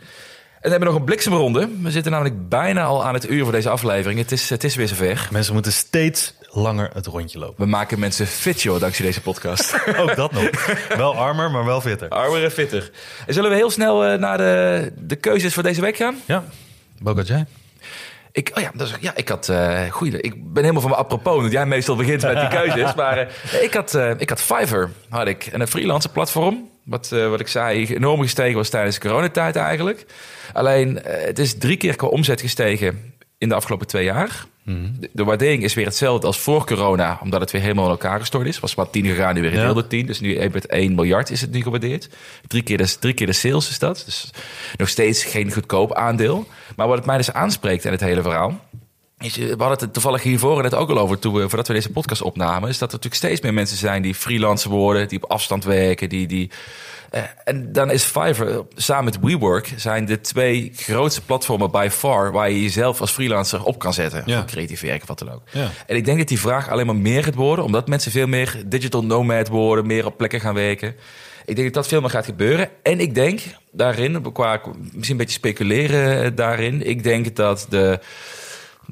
En hebben we nog een bliksemronde. We zitten namelijk bijna al aan het uur voor deze aflevering. Het is, het is weer zover. Mensen moeten steeds langer het rondje lopen. We maken mensen fit, joh, dankzij deze podcast. *laughs* Ook dat nog. wel armer, maar wel fitter. Armer en fitter. En zullen we heel snel uh, naar de, de keuzes voor deze week gaan? Ja, welke had jij? Ik, oh ja, ja, ik had uh, goeie. Ik ben helemaal van mijn apropos, dat jij meestal begint met die keuzes. maar uh, ik, had, uh, ik had Fiverr, had ik. En een freelancer platform. Wat, uh, wat ik zei, enorm gestegen was tijdens de coronatijd eigenlijk. Alleen, uh, het is drie keer qua omzet gestegen in de afgelopen twee jaar. Mm. De, de, waardering is weer hetzelfde als voor corona, omdat het weer helemaal in elkaar gestort is. Was maar 10 gegaan, nu weer een door 10. Dus nu met 1 miljard is het nu gewaardeerd. Drie keer, de, drie keer de sales is dat. Dus nog steeds geen goedkoop aandeel. Maar wat het mij dus aanspreekt in het hele verhaal. Is, we hadden het toevallig hiervoor net ook al over, toen we, voordat we deze podcast opnamen. Is dat er natuurlijk steeds meer mensen zijn die freelancer worden, die op afstand werken, die. die uh, en dan is Fiverr samen met WeWork zijn de twee grootste platformen by far waar je jezelf als freelancer op kan zetten. Ja. Voor creatief werk of wat dan ook. Ja. En ik denk dat die vraag alleen maar meer gaat worden, omdat mensen veel meer digital nomad worden, meer op plekken gaan werken. Ik denk dat dat veel meer gaat gebeuren. En ik denk daarin, qua misschien een beetje speculeren daarin, ik denk dat de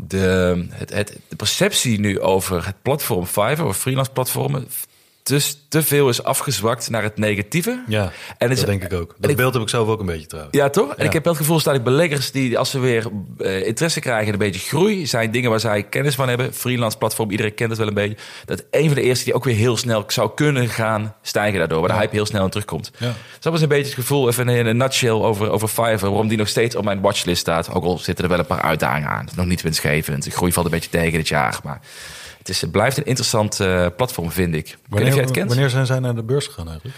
de, het, het, de perceptie nu over het platform Fiverr, of freelance platformen, dus te veel is afgezwakt naar het negatieve. Ja, en dat denk ik ook. Dat ik, beeld heb ik zelf ook een beetje trouwens. Ja, toch? En ik heb wel het gevoel dat ik beleggers die als ze weer uh, interesse krijgen in een beetje groei, zijn dingen waar zij kennis van hebben. Freelance platform, iedereen kent het wel een beetje. Dat een van de eerste die ook weer heel snel zou kunnen gaan stijgen daardoor. Waar de hype heel snel terugkomt. Ja. Dus dat was een beetje het gevoel, even in een nutshell over, over Fiverr. Waarom die nog steeds op mijn watchlist staat. Ook al zitten er wel een paar uitdagingen aan. Het is nog niet winstgevend. De groei valt een beetje tegen dit jaar. Maar het, is, het blijft een interessant uh, platform, vind ik. Wanneer, jij het kent? wanneer zijn zij naar de beurs gegaan eigenlijk?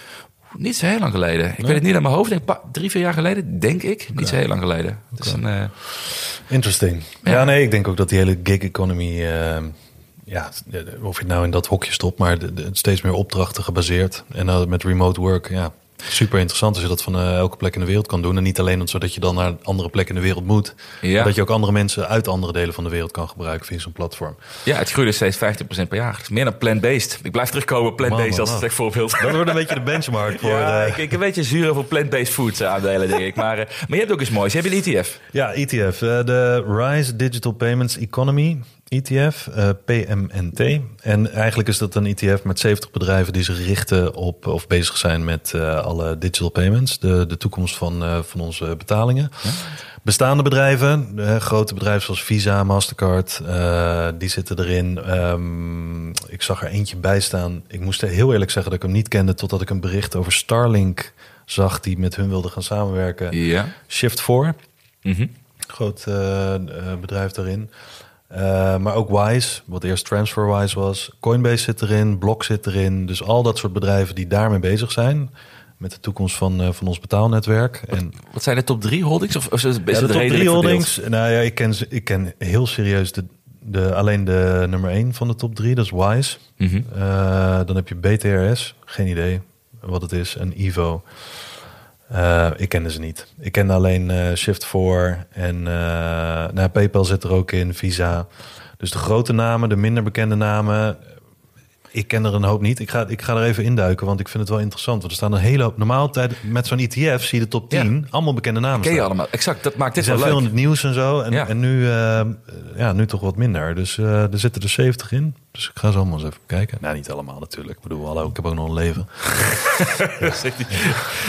Niet zo heel lang geleden. Ik weet het niet aan mijn hoofd. Denk, drie, vier jaar geleden, denk ik. Niet zo heel lang geleden. Het is een, uh... Interesting. Ja. ja. nee, ik denk ook dat die hele gig economy... Uh, ja, of je het nou in dat hokje stopt, maar de, de, steeds meer opdrachten gebaseerd. En met remote work, ja, Super interessant als je dat van uh, elke plek in de wereld kan doen. En niet alleen zodat je dan naar andere plekken in de wereld moet. Ja. Maar dat je ook andere mensen uit andere delen van de wereld kan gebruiken via zo'n platform. Ja, het groeit steeds 50% per jaar. meer dan plant-based. Ik blijf terugkomen op plant-based als slecht voorbeeld. Dat wordt een beetje de benchmark *laughs* voor... Ja, uh... ik, ik een beetje zuur over plant-based foods aandelen, denk ik. Maar, uh, maar je hebt ook eens moois. Je hebt een ETF. Ja, ETF. de Rise Digital Payments Economy. ETF, uh, PMNT. En eigenlijk is dat een ETF met 70 bedrijven die zich richten op of bezig zijn met uh, alle digital payments, de, de toekomst van, uh, van onze betalingen. Ja. Bestaande bedrijven, grote bedrijven zoals Visa, Mastercard, die zitten erin. Um, ik zag er eentje bij staan. Ik moest heel eerlijk zeggen dat ik hem niet kende totdat ik een bericht over Starlink zag die met hun wilde gaan samenwerken. Ja. Shift 4, mm -hmm. groot bedrijf daarin. Uh, maar ook Wise, wat eerst TransferWise was. Coinbase zit erin, Block zit erin. Dus al dat soort bedrijven die daarmee bezig zijn met de toekomst van, uh, van ons betaalnetwerk. Wat, en, wat zijn de top drie holdings? Of, of is het ja, de top drie holdings? Nou ja, ik ken, ik ken heel serieus de, de, alleen de nummer één van de top drie, dat is Wise. Mm -hmm. uh, dan heb je BTRS, geen idee wat het is, en Evo. Uh, ik kende ze niet. Ik kende alleen uh, Shift4 en uh, nou, PayPal zit er ook in, Visa. Dus de grote namen, de minder bekende namen, ik ken er een hoop niet. Ik ga, ik ga er even induiken, want ik vind het wel interessant. Want er staan een hele hoop... Normaal tijd met zo'n ETF zie je de top 10, allemaal bekende namen Ken je allemaal, exact. Dat maakt dit wel leuk. veel in het nieuws en zo. En, en nu, ja, nu toch wat minder. Dus er zitten er 70 in. Dus ik ga zo allemaal eens even kijken. Nou, niet allemaal natuurlijk. Ik bedoel, hallo, ik heb ook nog een leven. *laughs*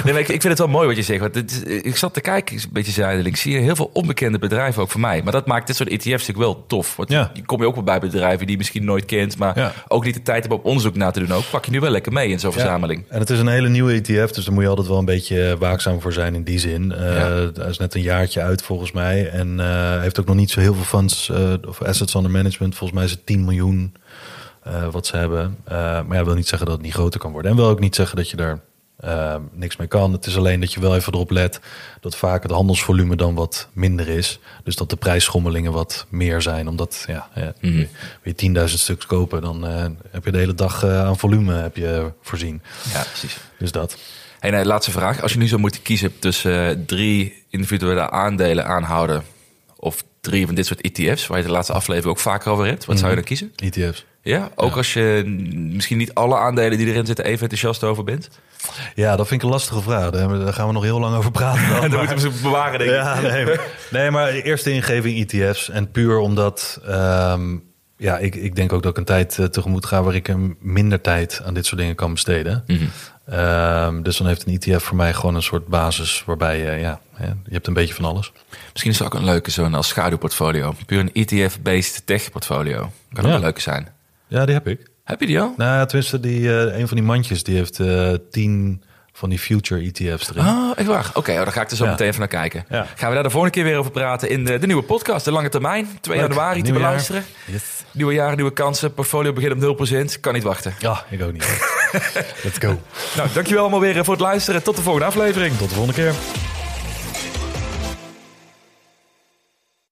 nee, maar ik, ik, vind het wel mooi wat je zegt. Want het, ik zat te kijken, een beetje zuidelijk. Ik zie heel veel onbekende bedrijven ook voor mij. Maar dat maakt dit soort ETF's natuurlijk wel tof. Want ja. je kom je ook wel bij bedrijven die je misschien nooit kent. Maar ja. ook niet de tijd hebben om onderzoek na te doen. Ook pak je nu wel lekker mee in zo'n ja. verzameling. En het is een hele nieuwe ETF. Dus daar moet je altijd wel een beetje waakzaam voor zijn in die zin. Uh, Hij is net een jaartje uit volgens mij. En uh, heeft ook nog niet zo heel veel funds uh, of assets under management. Volgens mij is het 10 miljoen wat ze hebben. Uh, maar ja, wil niet zeggen dat het niet groter kan worden. En wil ook niet zeggen dat je daar uh, niks mee kan. Het is alleen dat je wel even erop let dat vaak het handelsvolume dan wat minder is. Dus dat de prijsschommelingen wat meer zijn. Omdat ja, ja mm je 10.000 stuks kopen, dan heb je de hele dag aan volume heb je voorzien. Ja, precies. Dus dat. Hey, nee, laatste vraag. Als je nu zou moeten kiezen tussen drie individuele aandelen aanhouden of drie van dit soort ETF's, waar je de laatste aflevering ook vaker over hebt, wat zou je dan kiezen? ETF's. Ja, ook als je misschien niet alle aandelen die erin zitten even enthousiast over bent? Ja, dat vind ik een lastige vraag. Daar gaan we nog heel lang over praten. *laughs* Dan, Daar moeten we ze bewaren, denk ik. Ja, nee, maar, nee, maar eerste ingeving ETF's. En puur omdat... Um, ja, ik, ik denk ook dat ik een tijd uh, tegemoet ga... waar ik een minder tijd aan dit soort dingen kan besteden. Mm -hmm. um, dus dan heeft een ETF voor mij gewoon een soort basis... waarbij je, ja, je hebt een beetje van alles. Misschien is het ook een leuke zo'n als schaduwportfolio. Puur een ETF-based tech-portfolio. Kan ook een leuke zijn. Ja, die heb ik. Heb je die al? Nou, tenminste, die, uh, een van die mandjes die heeft uh, tien van die future ETF's erin. Oh, echt waar? Oké, okay, oh, dan ga ik er zo ja. meteen even naar kijken. Ja. Gaan we daar de volgende keer weer over praten in de, de nieuwe podcast, de lange termijn. 2 Leuk. januari te beluisteren. Yes. Nieuwe jaar, nieuwe kansen. Portfolio begint op 0%. Kan niet wachten. Ja, ik ook niet. *laughs* Let's go. nou, dankjewel allemaal weer voor het luisteren. Tot de volgende aflevering. Tot de volgende keer.